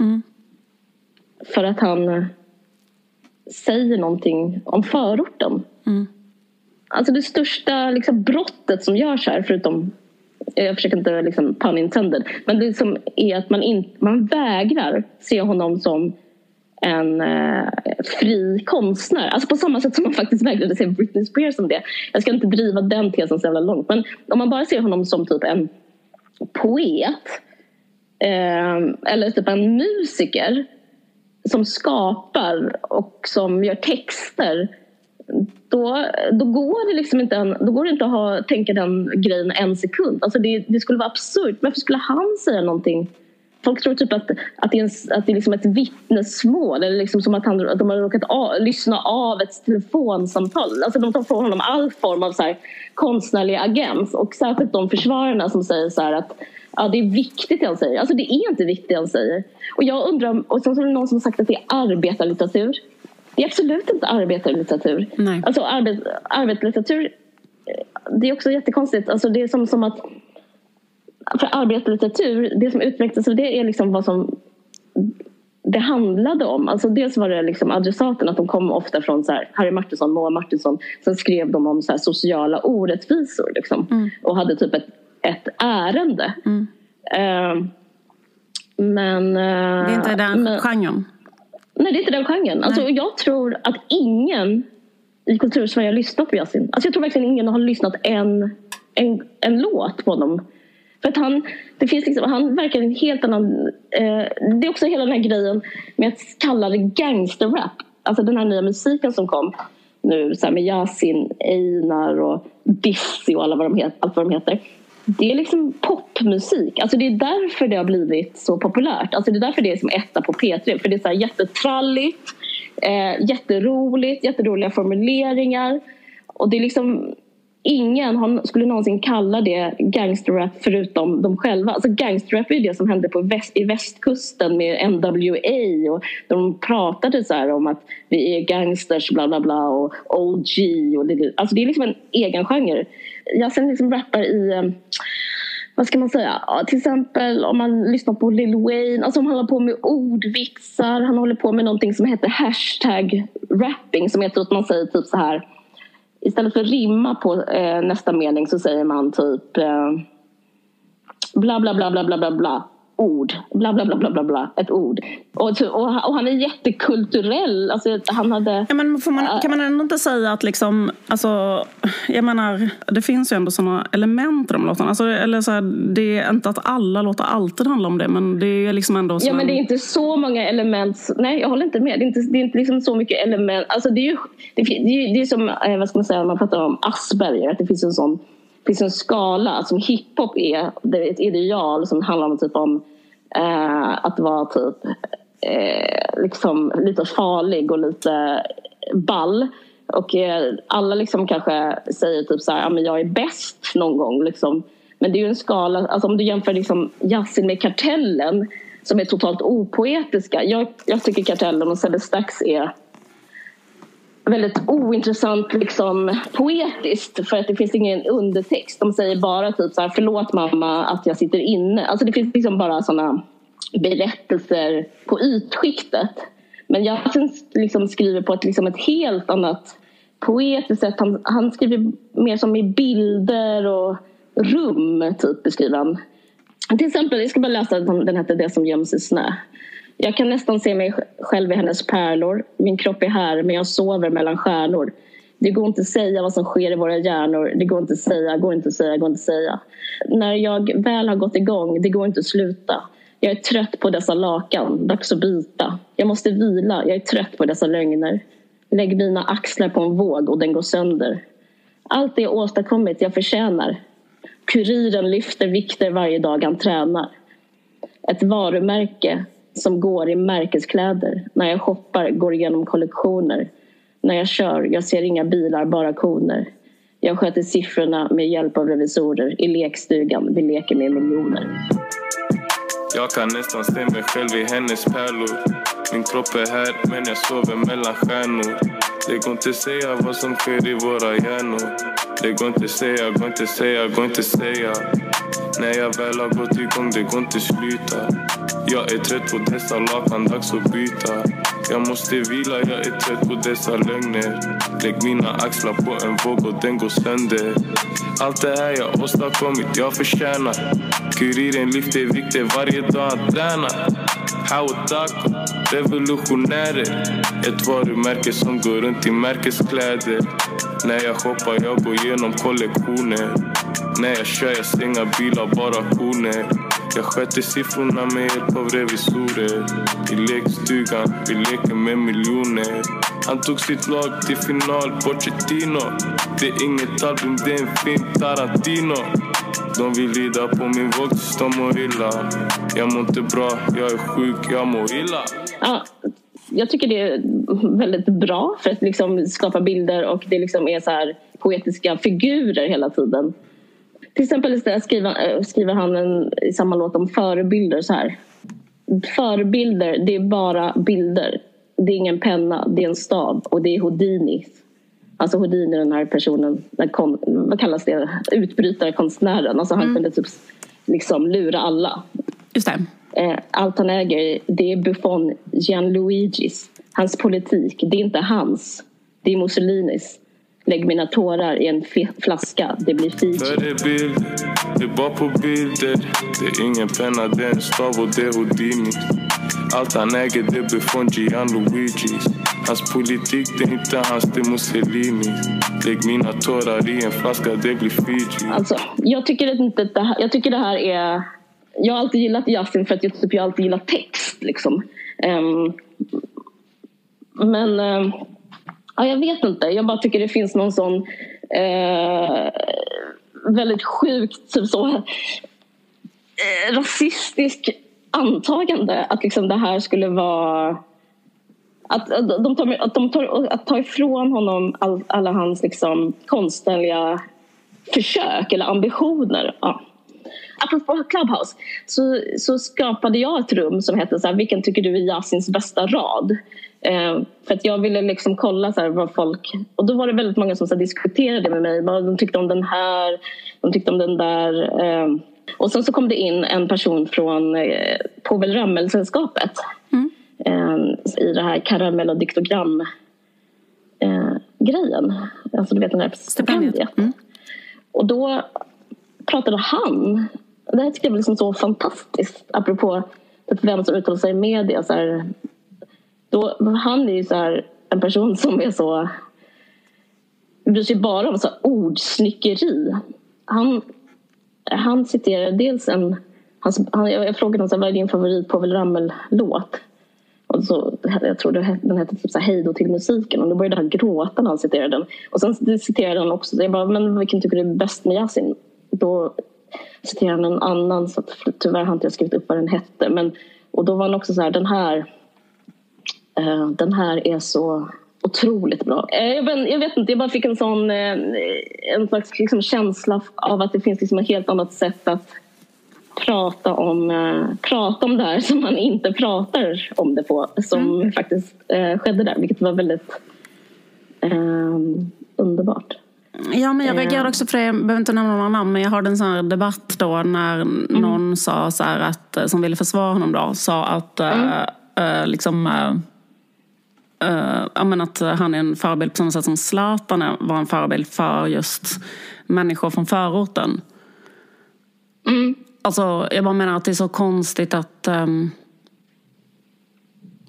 Speaker 2: Mm. För att han säger någonting om förorten. Mm. Alltså det största liksom, brottet som görs här, förutom eh, jag försöker inte liksom pun intended, men det som är att man, in, man vägrar se honom som en eh, fri konstnär. Alltså på samma sätt som man faktiskt vägrade se Britney Spears som det. Jag ska inte driva den tesen så jävla långt, men om man bara ser honom som typ en poet eh, eller typ en musiker som skapar och som gör texter då, då, går det liksom inte, då går det inte att ha, tänka den grejen en sekund. Alltså det, det skulle vara absurt. Varför skulle han säga någonting? Folk tror typ att, att det är, en, att det är liksom ett vittnesmål eller liksom som att, han, att de har råkat av, lyssna av ett telefonsamtal. Alltså de tar från honom all form av så här, konstnärlig agens och särskilt de försvararna som säger så att ja, det är viktigt det han säger. Alltså det är inte viktigt det han säger. Och jag undrar, och sen så är det någon som har sagt att det är arbetarlitteratur. Det är absolut inte arbetarlitteratur.
Speaker 1: Nej.
Speaker 2: Alltså arbet, arbetarlitteratur, det är också jättekonstigt. Alltså det är som, som att för arbetarlitteratur, det som utvecklas av det är liksom vad som det handlade om. Alltså dels var det liksom adressaten, att de kom ofta från så här, Harry Martinsson, Moa Martinsson. Sen skrev de om så sociala orättvisor liksom, mm. och hade typ ett, ett ärende. Mm. Uh, men... Uh,
Speaker 1: det är inte den men, genren?
Speaker 2: Nej, det är inte den genren. Alltså, jag tror att ingen i kultursverige har lyssnat på Yasin. Alltså, jag tror verkligen ingen har lyssnat en, en, en låt på honom. För att han, det finns liksom, han verkar en helt annan... Eh, det är också hela den här grejen med att kalla det gangsterrap. Alltså den här nya musiken som kom nu så med Yasin, Einar och Dizzy och alla vad de heter, allt vad de heter. Det är liksom popmusik. Alltså det är därför det har blivit så populärt. Alltså det är därför det är som etta på P3. För det är så här jättetralligt, eh, jätteroligt, jätteroliga formuleringar. Och det är liksom ingen skulle någonsin kalla det gangsterrap förutom de själva. Alltså gangsterrap är det som hände på väst, i västkusten med NWA och de pratade så om att vi är gangsters bla bla bla och OG. Och det, alltså det är liksom en egen genre. Jag sen liksom rappar i eh, vad ska man säga, ja, till exempel om man lyssnar på Lil Wayne, alltså om han håller på med ordvitsar, han håller på med någonting som heter hashtag rapping som heter att man säger typ så här istället för att rimma på eh, nästa mening så säger man typ eh, bla bla bla bla bla bla bla ord. Bla bla bla bla bla, bla ett ord. Och, och, och han är jättekulturell. Alltså, han hade,
Speaker 1: ja, men man, kan man ändå inte säga att liksom, alltså, jag menar, det finns ju ändå sådana element i de låtarna. Alltså, eller så här, det är inte att alla låtar alltid handlar om det men det är liksom ändå
Speaker 2: Ja men det är inte så många element. Nej jag håller inte med. Det är inte, det är inte liksom så mycket element. Alltså, det är ju det, är, det är som eh, vad ska man säga, man pratar om Asperger. Att det finns en sån finns en skala som hiphop är. Det är ett ideal som handlar om typ om Eh, att vara typ eh, liksom lite farlig och lite ball. Och eh, alla liksom kanske säger typ så här, ja men jag är bäst någon gång liksom. Men det är ju en skala, alltså om du jämför liksom Yasin med Kartellen som är totalt opoetiska. Jag, jag tycker Kartellen och Sebbe Stax är väldigt ointressant liksom, poetiskt för att det finns ingen undertext. De säger bara typ så här, förlåt mamma att jag sitter inne. Alltså det finns liksom bara sådana berättelser på ytskiktet. Men jag liksom skriver på ett, liksom ett helt annat poetiskt sätt. Han, han skriver mer som i bilder och rum, typ beskriver han. Till exempel, jag ska bara läsa, den heter Det som göms i snö. Jag kan nästan se mig själv i hennes pärlor. Min kropp är här, men jag sover mellan stjärnor. Det går inte att säga vad som sker i våra hjärnor. Det går inte att säga, går inte att säga, går inte att säga. När jag väl har gått igång, det går inte att sluta. Jag är trött på dessa lakan, dags att byta. Jag måste vila, jag är trött på dessa lögner. Lägg mina axlar på en våg och den går sönder. Allt det jag åstadkommit jag förtjänar. Kuriren lyfter vikter varje dag han tränar. Ett varumärke som går i märkeskläder. När jag shoppar går igenom kollektioner. När jag kör, jag ser inga bilar, bara koner. Jag sköter siffrorna med hjälp av revisorer. I lekstugan, vi leker med miljoner.
Speaker 5: Jag kan nästan se mig själv i hennes pärlor. Min kropp är här, men jag sover mellan stjärnor. Det går inte säga vad som sker i våra hjärnor. Det går inte säga, går inte säga, går inte säga. När jag väl har gått igång, det går inte sluta. Jag är trött på dessa lakan, dags att byta. Jag måste vila, jag är trött på dessa lögner. Lägg mina axlar på en våg och den går sönder. Allt det här jag åstadkommit, jag förtjänar. Kuriren lyfter vikter varje dag han tränar. Hawatako, revolutionärer. Ett varumärke som går runt i märkeskläder. När jag shoppar, jag går igenom kollektioner. När jag kör, jag stänger bilar, bara koner. Jag sköter siffrorna med hjälp av revisorer. I lekstugan, vi leker med miljoner. Han tog sitt lag till final, Pochettino. Det är inget album, det är en film, Tarantino. De vill rida på min våg tills de mår illa. Jag mår inte bra, jag är sjuk, jag mår illa.
Speaker 2: Ja, jag tycker det är väldigt bra för att liksom skapa bilder och det liksom är så här poetiska figurer hela tiden. Till exempel skriver, äh, skriver han en, i samma låt om förebilder så här. Förebilder, det är bara bilder. Det är ingen penna, det är en stav och det är Houdini. Alltså Houdini, den här personen, den kon, vad kallas det, utbrytarkonstnären. Alltså han mm. kunde typ liksom lura alla.
Speaker 1: Just det.
Speaker 2: Eh, allt han äger det är Buffon Gianluigis. Hans politik, det är inte hans. Det är Mussolinis. Lägg mina tårar i en flaska, det blir Fiji.
Speaker 5: Förebild, det är bara på bilder Det är ingen penna, det är en stav och det är Houdini Allt han äger det är Buffon Gianluigis Hans politik det är inte hans, det är Mussolini Lägg mina tårar i en flaska, det blir Fiji
Speaker 2: Alltså, jag tycker inte att det här, jag tycker det här är... Jag har alltid gillat Yasin för att jag, typ, jag alltid gillat text. Liksom. Ehm, men ehm, ja, jag vet inte. Jag bara tycker det finns någon sån eh, väldigt sjukt typ så, eh, rasistisk antagande att liksom det här skulle vara att, att, de tar, att, de tar, att ta ifrån honom all, alla hans liksom konstnärliga försök eller ambitioner. Ja. Apropå Clubhouse så, så skapade jag ett rum som hette så här, Vilken tycker du är Yasins bästa rad? Eh, för att jag ville liksom kolla så här, vad folk... Och då var det väldigt många som så diskuterade med mig. Vad De tyckte om den här, de tyckte om den där. Eh, och sen så kom det in en person från eh, Povel Ramel-sällskapet eh, i det här karamell och diktogram grejen. Alltså du vet den här
Speaker 1: Stipendiet.
Speaker 2: stipendiet. Och då pratade han. Det här tycker jag var liksom så fantastiskt. Apropå vem som uttalar sig i media. Så här, då, han är ju så här, en person som är så bryr sig bara om så här ordsnickeri. Han, han citerar dels en... Han, han, jag frågade honom vad är din favorit Povel Ramel-låt? Och så, jag tror det, den hette typ så här, Hej då till musiken och då började han gråta när han citerade den. Och sen citerade han också, jag bara, men vilken tycker du är bäst med Yasin? Då citerade han en annan, så att, tyvärr har inte jag skrivit upp vad den hette. Men, och då var han också så här, den här, den här är så otroligt bra. Eh, jag, vet, jag vet inte, jag bara fick en sån eh, en slags liksom, känsla av att det finns liksom ett helt annat sätt att prata om, eh, prata om det här som man inte pratar om det på. Som faktiskt eh, skedde där, vilket var väldigt eh, underbart.
Speaker 1: Ja, men jag reagerade också för det. Jag behöver inte nämna några namn, men jag hörde en sån här debatt då när någon sa så här att, eh, som ville försvara honom då, sa att eh, eh, liksom eh, eh, men att han är en förebild på samma sätt som Zlatan var en förebild för just människor från förorten. Alltså, jag bara menar att det är så konstigt att... ehm,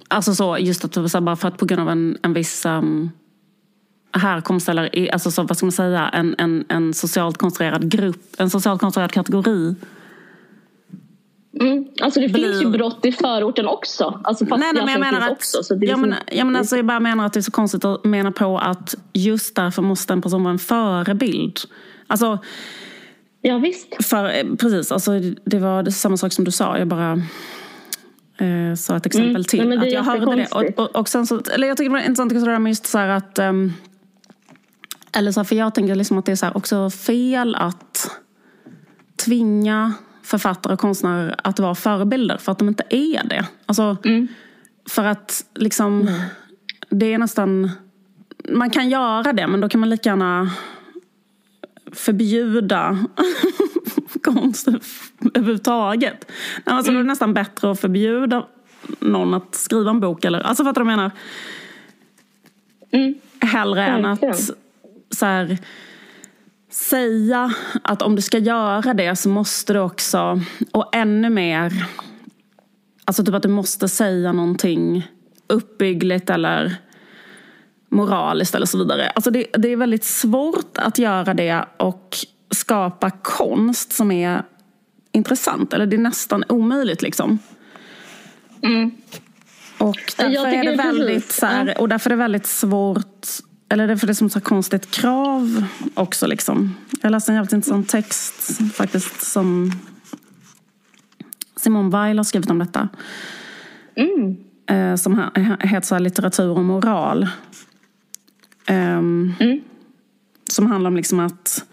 Speaker 1: alltså så, just att så bara för att på grund av en, en viss um, härkomst eller alltså så, vad ska man säga, en, en, en socialt konstruerad grupp, en socialt konstruerad kategori.
Speaker 2: Mm. Alltså det
Speaker 1: Blir-
Speaker 2: finns ju brott i förorten också. Alltså
Speaker 1: Nej, nej, men jag menar att,
Speaker 2: också. Så det
Speaker 1: jag,
Speaker 2: liksom-
Speaker 1: menar, jag, menar, alltså, jag bara menar att det är så konstigt att mena på att just därför måste en person vara en förebild. Alltså,
Speaker 2: ja visst.
Speaker 1: För, eh, precis, alltså, det var samma sak som du sa. Jag bara eh, sa ett exempel
Speaker 2: Mm,
Speaker 1: till.
Speaker 2: nej, men
Speaker 1: att jag hörde det. Och, och, och sen så, eller jag tycker det var intressant också det där med just så att... ehm, eller så här, för jag tänker liksom att det är så också fel att tvinga författare och konstnärer att vara förebilder för att de inte är det. Alltså, För att liksom, det är nästan... Man kan göra det, men då kan man lika gärna förbjuda konst överhuvudtaget. Alltså, är det nästan bättre att förbjuda någon att skriva en bok. Eller, alltså fattar du vad jag menar? Hellre än att så här, säga att om du ska göra det så måste du också, och ännu mer, alltså typ att du måste säga någonting uppbyggligt eller moraliskt eller så vidare. Alltså det, det är väldigt svårt att göra det och skapa konst som är intressant. Eller det är nästan omöjligt liksom. Och därför är det väldigt så här, och därför är det väldigt svårt eller därför är det som ett så konstigt krav också liksom. Jag läste en jävligt intressant text faktiskt som Simone Weil har skrivit om detta. Eh, som he- heter så här, litteratur och moral. Ehm, Som handlar om liksom att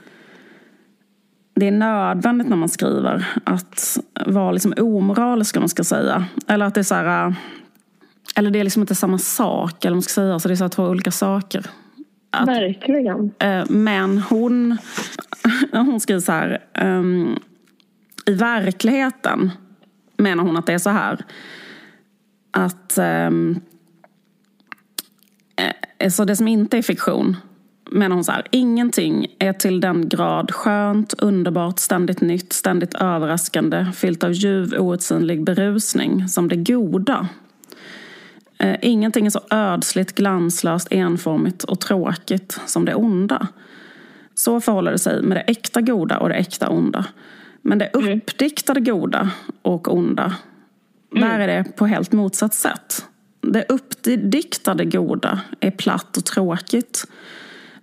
Speaker 1: det är nödvändigt när man skriver att vara liksom omoralisk om man ska säga. Eller att det är så här, eh, eller det är liksom inte samma sak, eller man ska säga. Så det är så två olika saker. Att,
Speaker 2: Verkligen.
Speaker 1: Eh, Men hon, hon skriver så här. ehm, I verkligheten, menar hon att det är så här. Att um, så det som inte är fiktion menar hon så här, ingenting är till den grad skönt, underbart, ständigt nytt, ständigt överraskande, fyllt av ljuv, outsinlig berusning som det goda. Eh, ingenting är så ödsligt, glanslöst, enformigt och tråkigt som det onda. Så förhåller det sig med det äkta goda och det äkta onda. Men det mm. uppdiktade goda och onda, mm. där är det på helt motsatt sätt. Det uppdiktade goda är platt och tråkigt.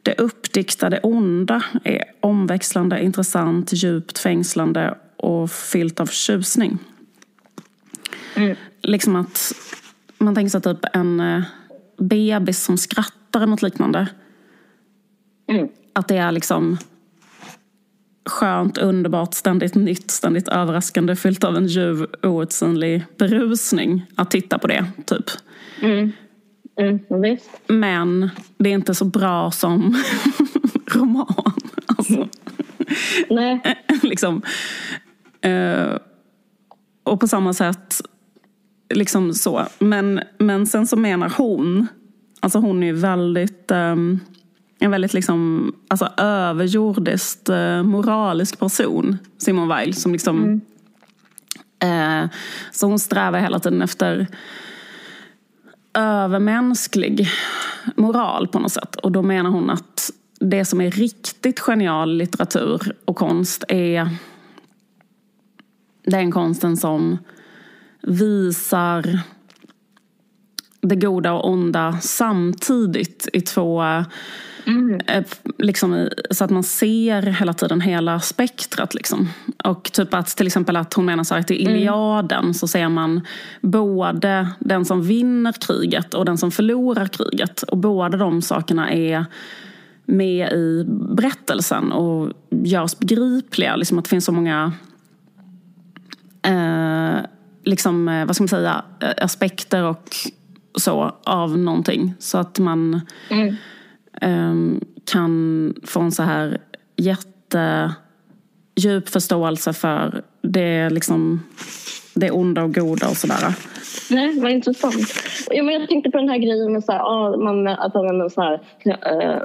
Speaker 1: Det uppdiktade onda är omväxlande, intressant, djupt fängslande och fyllt av tjusning. Mm. Liksom att man tänker sig typ en eh, bebis som skrattar eller något liknande. Mm. Att det är liksom skönt, underbart, ständigt nytt, ständigt överraskande, fyllt av en ljuv, outsinlig berusning att titta på det, typ.
Speaker 2: Mm. Mm,
Speaker 1: Men det är inte så bra som roman. Alltså.
Speaker 2: Nej.
Speaker 1: liksom. Uh, och på samma sätt, liksom så. Men, men sen så menar hon, alltså hon är väldigt um, en väldigt liksom, alltså, överjordiskt uh, moralisk person, Simon Weil. Som liksom, mm. uh, så hon strävar hela tiden efter övermänsklig moral på något sätt. Och då menar hon att det som är riktigt genial litteratur och konst är den konsten som visar det goda och onda samtidigt i två Mm. Eh, liksom, så att man ser hela tiden hela spektrat. Liksom. Och typ att till exempel att hon menar så att i mm. Iliaden mm. så ser man både den som vinner kriget och den som förlorar kriget. Och båda de sakerna är med i berättelsen och görs begripliga. Liksom att det finns så många eh, liksom, eh, vad ska man säga, aspekter och så av någonting. Så att man mm. Ehm, kan få en så här jättedjup förståelse för det, liksom, det onda och goda och sådär.
Speaker 2: Nej, vad intressant. Ja, men jag tänkte på den här grejen med så här, ah, man, att man så här, uh,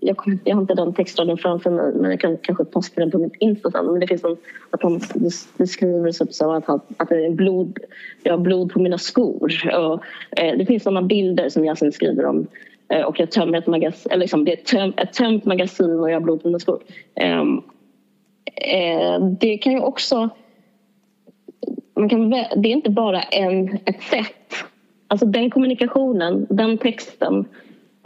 Speaker 2: jag, kom, jag har inte den textraden framför mig men jag kan kanske posta den på mitt Insta sen. Men det finns en, att han beskriver sig så att, han, att det är blod, jag har blod på mina skor. Och, eh, det finns sådana bilder som Yasin skriver om Eh, och jag tömmer ett magasin, eller liksom det är ett, töm, ett tömt magasin och jag har blod på mina skor. Ehm, eh, det kan ju också... Man kan, det är inte bara en, ett sätt. Alltså den kommunikationen, den texten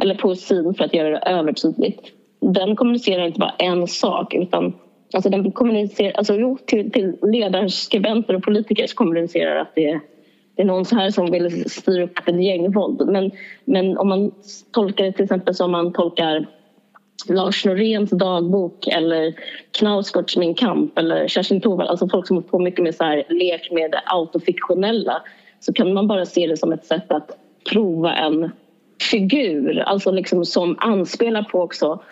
Speaker 2: eller poesin för att göra det övertydligt den kommunicerar inte bara en sak utan alltså den kommunicerar, alltså, jo, till, till ledarskribenter och politiker så kommunicerar att det är det är någon så här som vill styra upp ett gängvåld. Men, men om man tolkar det till exempel som man tolkar Lars Noréns dagbok eller Knausgårds Min kamp eller Kerstin Tovall, alltså folk som har på mycket med så här, lek med det autofiktionella så kan man bara se det som ett sätt att prova en figur, alltså liksom som anspelar på också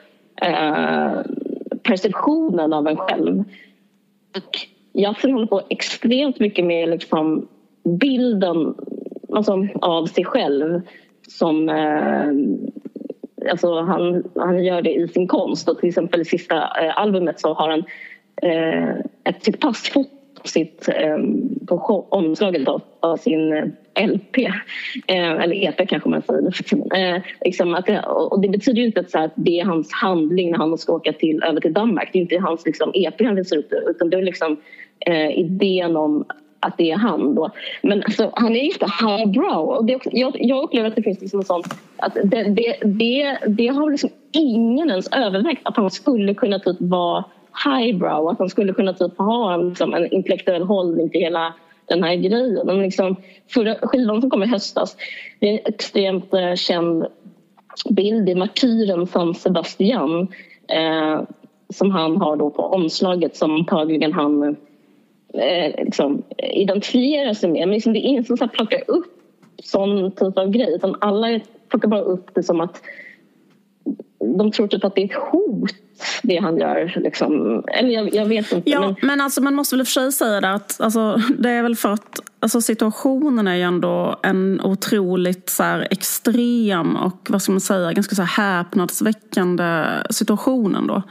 Speaker 2: eh, perceptionen av en själv. Och jag håller på extremt mycket med liksom bilden alltså, av sig själv som eh, alltså han, han gör det i sin konst. Och till exempel i sista eh, albumet så har han eh, ett sitt passfoto sitt, ehm, eh, på omslaget av, av sin LP, eh, eller EP kanske man säger. Eh, liksom att det, och det betyder ju inte att, så här, att det är hans handling när han ska åka till, över till Danmark. Det är inte hans liksom, EP han visar upp utan det är liksom eh, idén om att det är han då. Men alltså, han är inte highbrow. Och det, jag, jag upplever att det finns liksom sånt att det, det, det, det har liksom ingen ens övervägt att han skulle kunna typ vara highbrow. Att han skulle kunna typ ha en, liksom, en intellektuell hållning till hela den här grejen. Men liksom, förra skivan som kom i höstas, det är en extremt eh, känd bild i Martyren som Sebastian eh, som han har då på omslaget som antagligen han eh, liksom, identifiera sig med. Men liksom, det är ingen som så plockar upp sån typ av grej utan alla plockar bara upp det som att de tror typ att det är ett hot. Det han gör. Liksom. Eller jag, jag vet inte.
Speaker 1: Ja,
Speaker 2: men,
Speaker 1: men alltså, man måste väl för sig säga det att alltså, det är väl för att alltså, situationen är ju ändå en otroligt så här, extrem och vad ska man säga, ganska så här, häpnadsväckande situation ändå.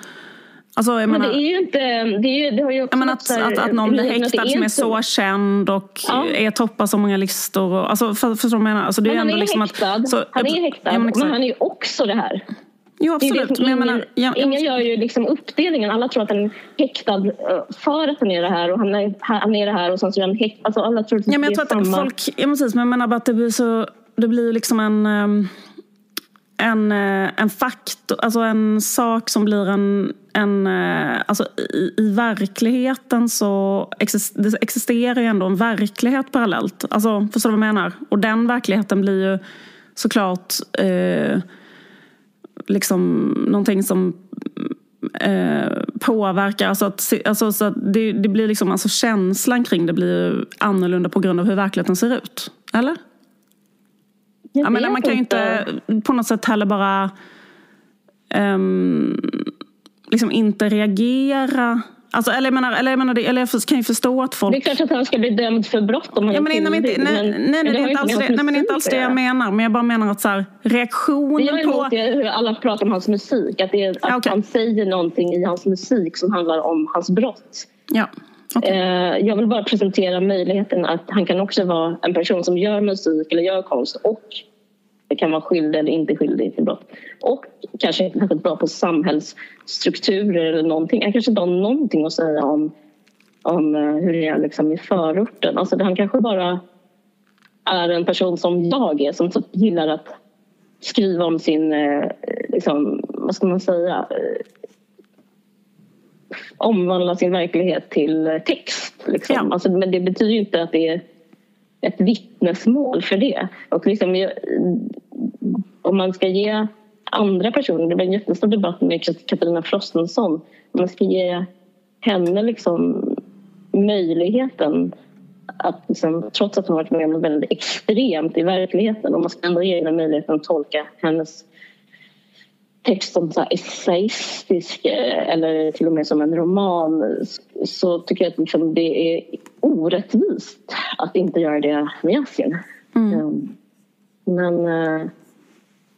Speaker 1: Alltså, jag
Speaker 2: men
Speaker 1: menar,
Speaker 2: det är ju inte... Det, är ju, det har ju också
Speaker 1: jag menar att,
Speaker 2: här-
Speaker 1: att, att någon blir häktad
Speaker 2: det
Speaker 1: som är så känd och
Speaker 2: Ja.
Speaker 1: är toppar så många listor. Och, alltså, för, vad jag menar? Alltså, det är
Speaker 2: Men han
Speaker 1: ändå
Speaker 2: är
Speaker 1: liksom
Speaker 2: häktad.
Speaker 1: Att, så,
Speaker 2: han är häktad,
Speaker 1: Ja, men
Speaker 2: men, han är ju också det här.
Speaker 1: Jo,
Speaker 2: Det det
Speaker 1: absolut.
Speaker 2: som
Speaker 1: Men jag
Speaker 2: ingen,
Speaker 1: menar, jag,
Speaker 2: ingen gör ju liksom uppdelningen. Alla tror att han är häktad eh, för att han är det här och han är, han är det här och sen så är han häktad. Alltså alla tror att
Speaker 1: Ja, men jag
Speaker 2: det
Speaker 1: tror
Speaker 2: är
Speaker 1: att
Speaker 2: samma.
Speaker 1: folk, ja, precis, men jag menar bara att det blir så, det blir ju liksom en, ehm, en, eh, en faktor, alltså en sak som blir en, en eh, alltså i, i verkligheten så exist, det existerar ju ändå en verklighet parallellt. Alltså, förstår du vad jag menar? Och den verkligheten blir ju såklart eh, liksom någonting som eh, påverkar. Alltså att, alltså, så att det, det blir liksom, alltså känslan kring det blir ju annorlunda på grund av hur verkligheten ser ut. Eller?
Speaker 2: Jag
Speaker 1: Jag menar,
Speaker 2: vet
Speaker 1: man kan ju inte på något sätt heller bara ehm, liksom inte reagera. Alltså, eller jag menar, eller jag, menar eller jag kan ju förstå att folk
Speaker 2: Det är klart att han ska bli dömd för brott om han
Speaker 1: Ja,
Speaker 2: är
Speaker 1: men, nej, men, inte,
Speaker 2: skyldig,
Speaker 1: nej, nej, nej,
Speaker 2: men
Speaker 1: det är inte alls det, nej, men är inte alls det jag menar. Men jag bara menar att så här,
Speaker 2: jag
Speaker 1: reaktionen
Speaker 2: är
Speaker 1: på...
Speaker 2: är hur alla pratar om hans musik. Att, det är, att
Speaker 1: Ja, okej.
Speaker 2: han säger någonting i hans musik som handlar om hans brott.
Speaker 1: Ja, Okay.
Speaker 2: Eh, jag vill bara presentera möjligheten att han kan också vara en person som gör musik eller gör konst och kan vara skyldig eller inte skyldig till brott. Och kanske inte särskilt bra på samhällsstrukturer eller någonting. Han kanske inte har någonting att säga om, om eh, hur det är liksom i förorten. Alltså, han kanske bara är en person som jag är som typ gillar att skriva om sin, eh, liksom, vad ska man säga, omvandla sin verklighet till text. Liksom.
Speaker 1: Ja.
Speaker 2: Alltså, men det betyder inte att det är ett vittnesmål för det. Och liksom, om man ska ge andra personer, det blev en jättestor debatt med Katarina Frostenson, om man ska ge henne liksom möjligheten att liksom, trots att hon varit med om något väldigt extremt i verkligheten, om man ska ändå ge henne möjligheten att tolka hennes text som så essayistisk eh, eller till och med som en roman så tycker jag att liksom det är orättvist att inte göra det med Yasin. Um, Men, eh,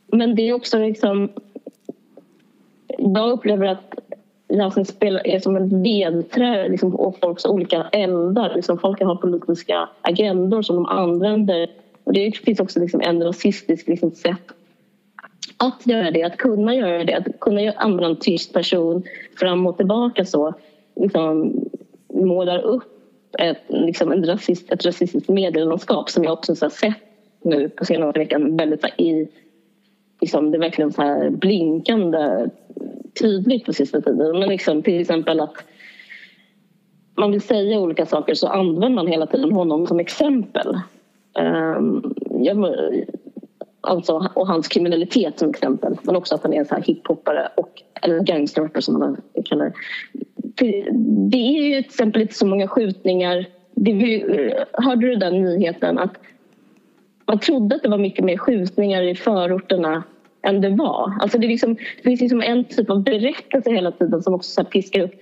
Speaker 2: men det är också liksom... Jag upplever att Yasin spelar, är som en vedträ liksom, och folks olika eldar. Liksom, folk har politiska agendor som de använder. Och det finns också liksom en rasistisk liksom, sätt att göra det, att kunna göra det, att kunna använda en tyst person fram och tillbaka så liksom, målar upp ett, liksom en rasist, ett rasistiskt medielandskap som jag också så har sett nu på senaste veckan väldigt så här, i liksom, det är verkligen så här blinkande tydligt på sista tiden. Men liksom, till exempel att man vill säga olika saker så använder man hela tiden honom som exempel. Um, jag, alltså, och hans kriminalitet som exempel. Men också att han är en så här hiphoppare och eller gangsterrapper som man kallar det. Det är ju till exempel inte så många skjutningar. Det, hörde du den nyheten att man trodde att det var mycket mer skjutningar i förorterna än det var. Alltså det, är liksom, det finns liksom en typ av berättelse hela tiden som också så här piskar upp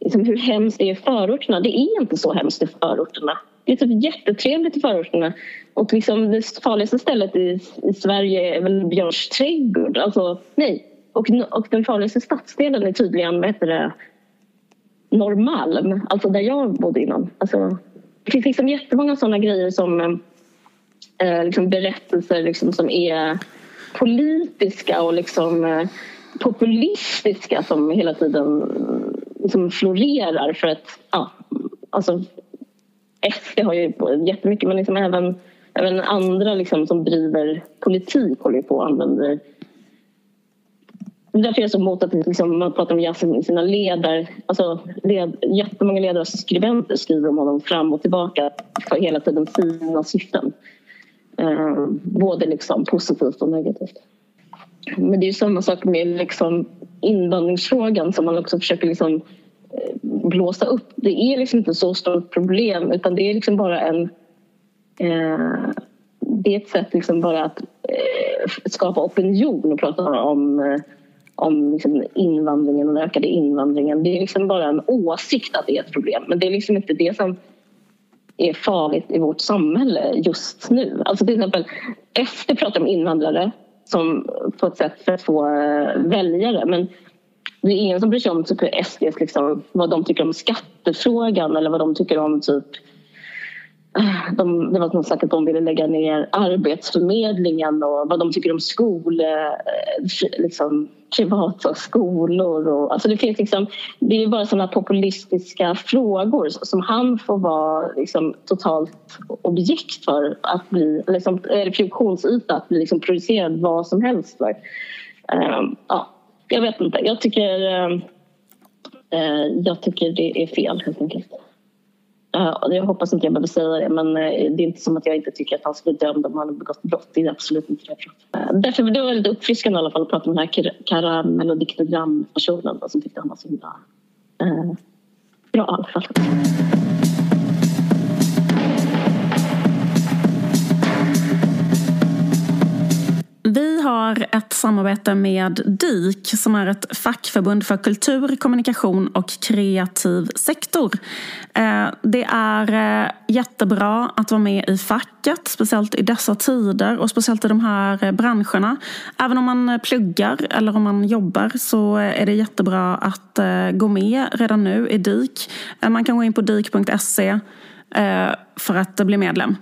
Speaker 2: liksom hur hemskt det är i förorterna. Det är inte så hemskt i förorterna. Det är typ jättetrevligt i förorterna. Och liksom det farligaste stället i, i Sverige är väl Björns trädgård. Alltså, nej. Och, och den farligaste stadsdelen är tydligen vad heter det, Norrmalm, alltså där jag bodde innan. Alltså, det finns liksom jättemånga sådana grejer som eh, liksom berättelser liksom som är politiska och liksom eh, populistiska som hela tiden liksom florerar för att ja, alltså eh, SD har ju jättemycket men liksom även, även andra liksom som driver politik håller ju på och använder det är därför jag är så emot att liksom, man pratar om Yasin i sina ledare. Alltså, led, jättemånga ledare och skribenter skriver om honom fram och tillbaka för hela tiden sina syften. Eh, både liksom positivt och negativt. Men det är ju samma sak med liksom invandringsfrågan som man också försöker liksom eh, blåsa upp. Det är liksom inte så stort problem utan det är liksom bara en... Eh, det är ett sätt liksom bara att eh, skapa opinion och prata om eh, om liksom invandringen och den ökade invandringen. Det är liksom bara en åsikt att det är ett problem men det är liksom inte det som är farligt i vårt samhälle just nu. Alltså till exempel, efter pratar om invandrare som på ett sätt för att få eh, väljare. Men det är ingen som bryr sig om typ SDs, liksom, vad de tycker om skattefrågan eller vad de tycker om typ de, det var någon sagt att de ville lägga ner Arbetsförmedlingen och vad de tycker om skol, eh, liksom, privata skolor. Och, alltså det, finns liksom, det är bara sådana populistiska frågor som han får vara liksom, totalt objekt för att bli, liksom, eller eh, funktionsyta att bli liksom, producerad vad som helst för. Um, ja, jag vet inte. Jag tycker, uh, jag tycker det är fel helt enkelt. Eh, jag hoppas inte jag behöver säga det men eh, det är inte som att jag inte tycker att han skulle bli dömd om han har begått brott. Det är absolut inte det jag pratar om. Eh, därför det var lite uppfriskande i alla fall att prata med den här karamell och diktogrampersonen som tyckte han var så himla eh, bra i alla fall.
Speaker 1: Vi har ett samarbete med DIK som är ett fackförbund för kultur, kommunikation och kreativ sektor. Eh, det är eh, jättebra att vara med i facket, speciellt i dessa tider och speciellt i de här eh, branscherna. Även om man pluggar eller om man jobbar så är det jättebra att gå med redan nu i DIK. Man kan gå in på dik.se för att bli medlem.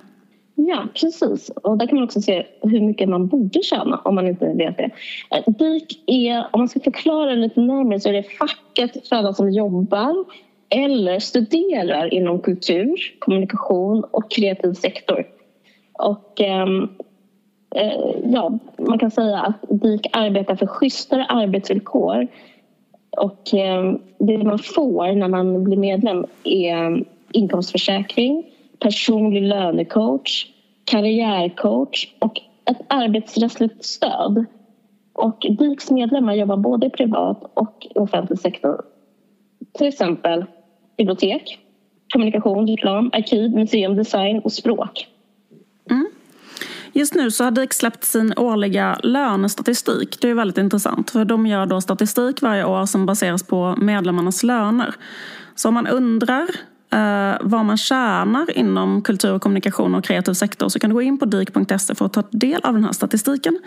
Speaker 2: Ja, precis. Och där kan man också se hur mycket man borde tjäna om man inte vet det. Eh, DIK är, om man ska förklara det lite närmare så är det facket för alla som jobbar eller studerar inom kultur, kommunikation och kreativ sektor. Och ehm, eh, ja, man kan säga att DIK arbetar för schysstare arbetsvillkor och eh, det man får när man blir medlem är inkomstförsäkring personlig lönecoach, karriärcoach och ett arbetsrättsligt stöd. Och DIKs medlemmar jobbar både i privat och i offentlig sektor. Till exempel bibliotek, kommunikation, reklam, arkiv, museum, design och språk.
Speaker 1: Mm. Just nu så har DIK släppt sin årliga lönestatistik. Det är väldigt intressant för de gör då statistik varje år som baseras på medlemmarnas löner. Så om man undrar eh, vad man tjänar inom kultur, kommunikation och kreativ sektor så kan du gå in på dik.se för att ta del av den här statistiken.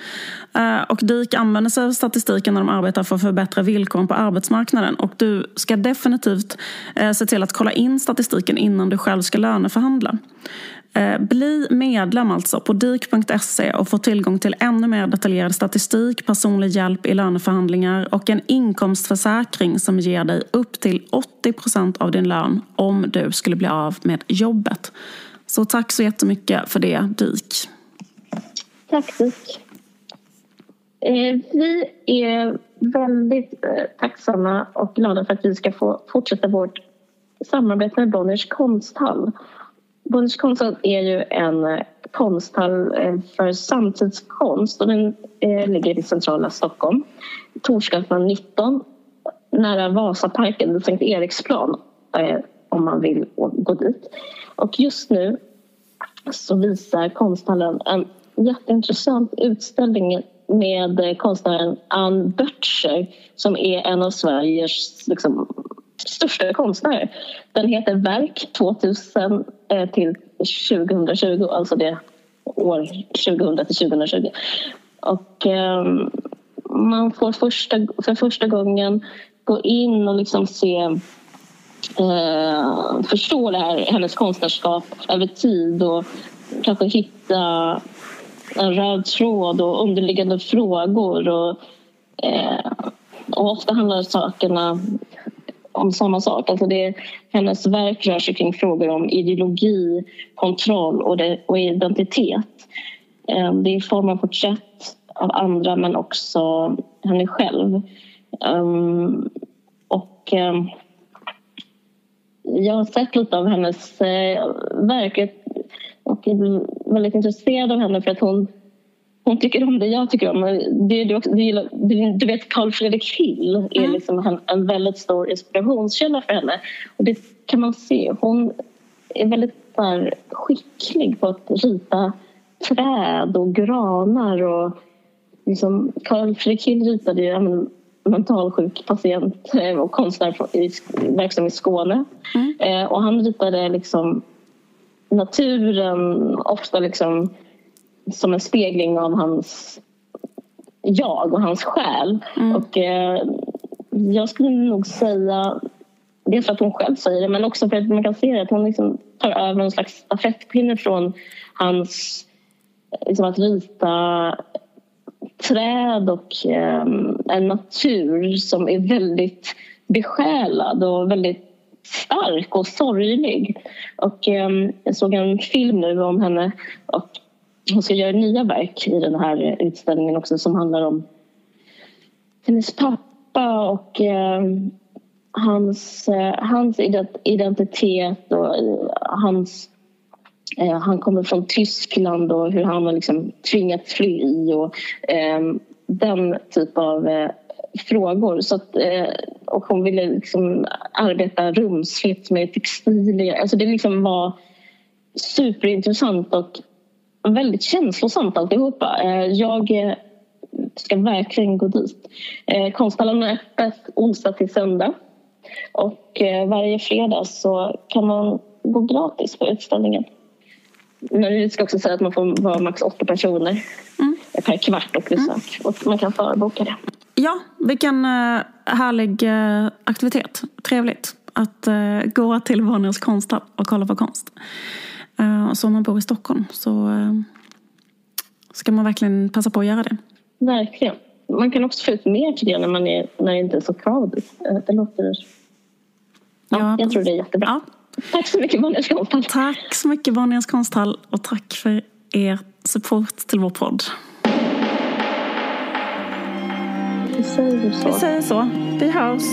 Speaker 1: Eh, och DIK använder sig av statistiken när de arbetar för att förbättra villkoren på arbetsmarknaden och du ska definitivt eh, se till att kolla in statistiken innan du själv ska löneförhandla. Eh, bli medlem alltså på dik.se och få tillgång till ännu mer detaljerad statistik, personlig hjälp i löneförhandlingar och en inkomstförsäkring som ger dig upp till 80 % av din lön om du skulle bli av med jobbet. Så tack så jättemycket för det, DIK.
Speaker 2: Tack, DIK. Eh, vi är väldigt eh, tacksamma och glada för att vi ska få fortsätta vårt samarbete med Bonniers konsthall. Bonniers konsthall är ju en eh, konsthall eh, för samtidskonst och den eh, ligger i centrala Stockholm. Torsgatan 19 nära Vasaparken, Sankt Eriksplan om man vill gå dit. Och just nu så visar konsthallen en jätteintressant utställning med konstnären Ann Böttcher som är en av Sveriges liksom, största konstnärer. Den heter Verk 2000 eh, till 2020, alltså det år 2000 till 2020. Och eh, man får första, för första gången gå in och liksom se eh, förstå det här, hennes konstnärskap över tid och kanske hitta en röd tråd och underliggande frågor. Och, eh, och ofta handlar sakerna om samma sak. Alltså det, hennes verk rör sig kring frågor om ideologi, kontroll och, det, och identitet. Eh, det är i form av porträtt av andra men också henne själv. Eh, och eh, jag har sett lite av hennes verk och är väldigt intresserad av henne för att hon hon tycker om det jag tycker om. Det, det, det, du vet, Carl Fredrik Hill är mm. liksom en, en, väldigt stor inspirationskälla för henne. Och det kan man se. Hon är väldigt där, skicklig på att rita träd och granar. Och liksom, Carl Fredrik Hill ritade ju mentalsjuk patient eh, och konstnär i, verksam i Skåne. Eh, och han ritade liksom naturen ofta liksom som en spegling av hans jag och hans själ. Och eh, jag skulle nog säga, dels för att hon själv säger det men också för att man kan se att hon liksom tar över en slags stafettpinne från hans liksom att rita träd och eh, en natur som är väldigt besjälad och väldigt stark och sorglig. Och, eh, jag såg en film nu om henne och hon ska göra nya verk i den här utställningen också som handlar om hennes pappa och eh, hans, eh, hans identitet och eh, hans Eh, han kommer från Tyskland och hur han har liksom tvingats fly och eh, den typ av eh, frågor. Så att, eh, och hon ville liksom arbeta rumsligt med textilier. Alltså det liksom var superintressant och väldigt känslosamt alltihopa. Eh, jag eh, ska verkligen gå dit. Eh, Konsthallen är öppet onsdag till söndag. Och varje fredag så kan man gå gratis på utställningen. Men vi ska också säga att man får vara max åtta personer per kvart och besök. Och man kan förboka det.
Speaker 1: Ja, vilken härlig aktivitet. Trevligt att gå till Bonniers konsthall och kolla på konst. Uh, så om man bor i Stockholm så eh, ska man verkligen passa på att göra det.
Speaker 2: Verkligen. Man kan också få ut mer till det när, man är, när det inte är så crowded. Eh, Det låter... Ja,
Speaker 1: Ja,
Speaker 2: jag tror det är jättebra.
Speaker 1: Ja.
Speaker 2: Tack så mycket Bonniers konsthall.
Speaker 1: Tack så mycket Bonniers konsthall och tack för er support till vår podd.
Speaker 2: Vi säger så.
Speaker 1: Vi säger så. Vi hörs.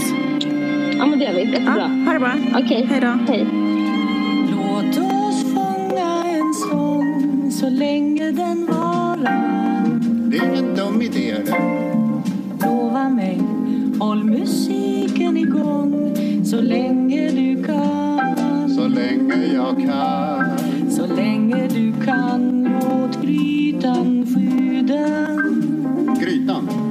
Speaker 2: Ja, men det gör vi.
Speaker 1: Ja,
Speaker 2: Jättebra.
Speaker 1: ha det bra.
Speaker 2: Okej.
Speaker 1: Hej då.
Speaker 2: Hej.
Speaker 6: En sång så länge den varar.
Speaker 7: Det är ingen dum idé. det.
Speaker 6: Lova mig, håll musiken igång så länge du kan.
Speaker 7: Så länge jag kan.
Speaker 6: Så länge du kan låt grytan sjuda.
Speaker 7: Grytan.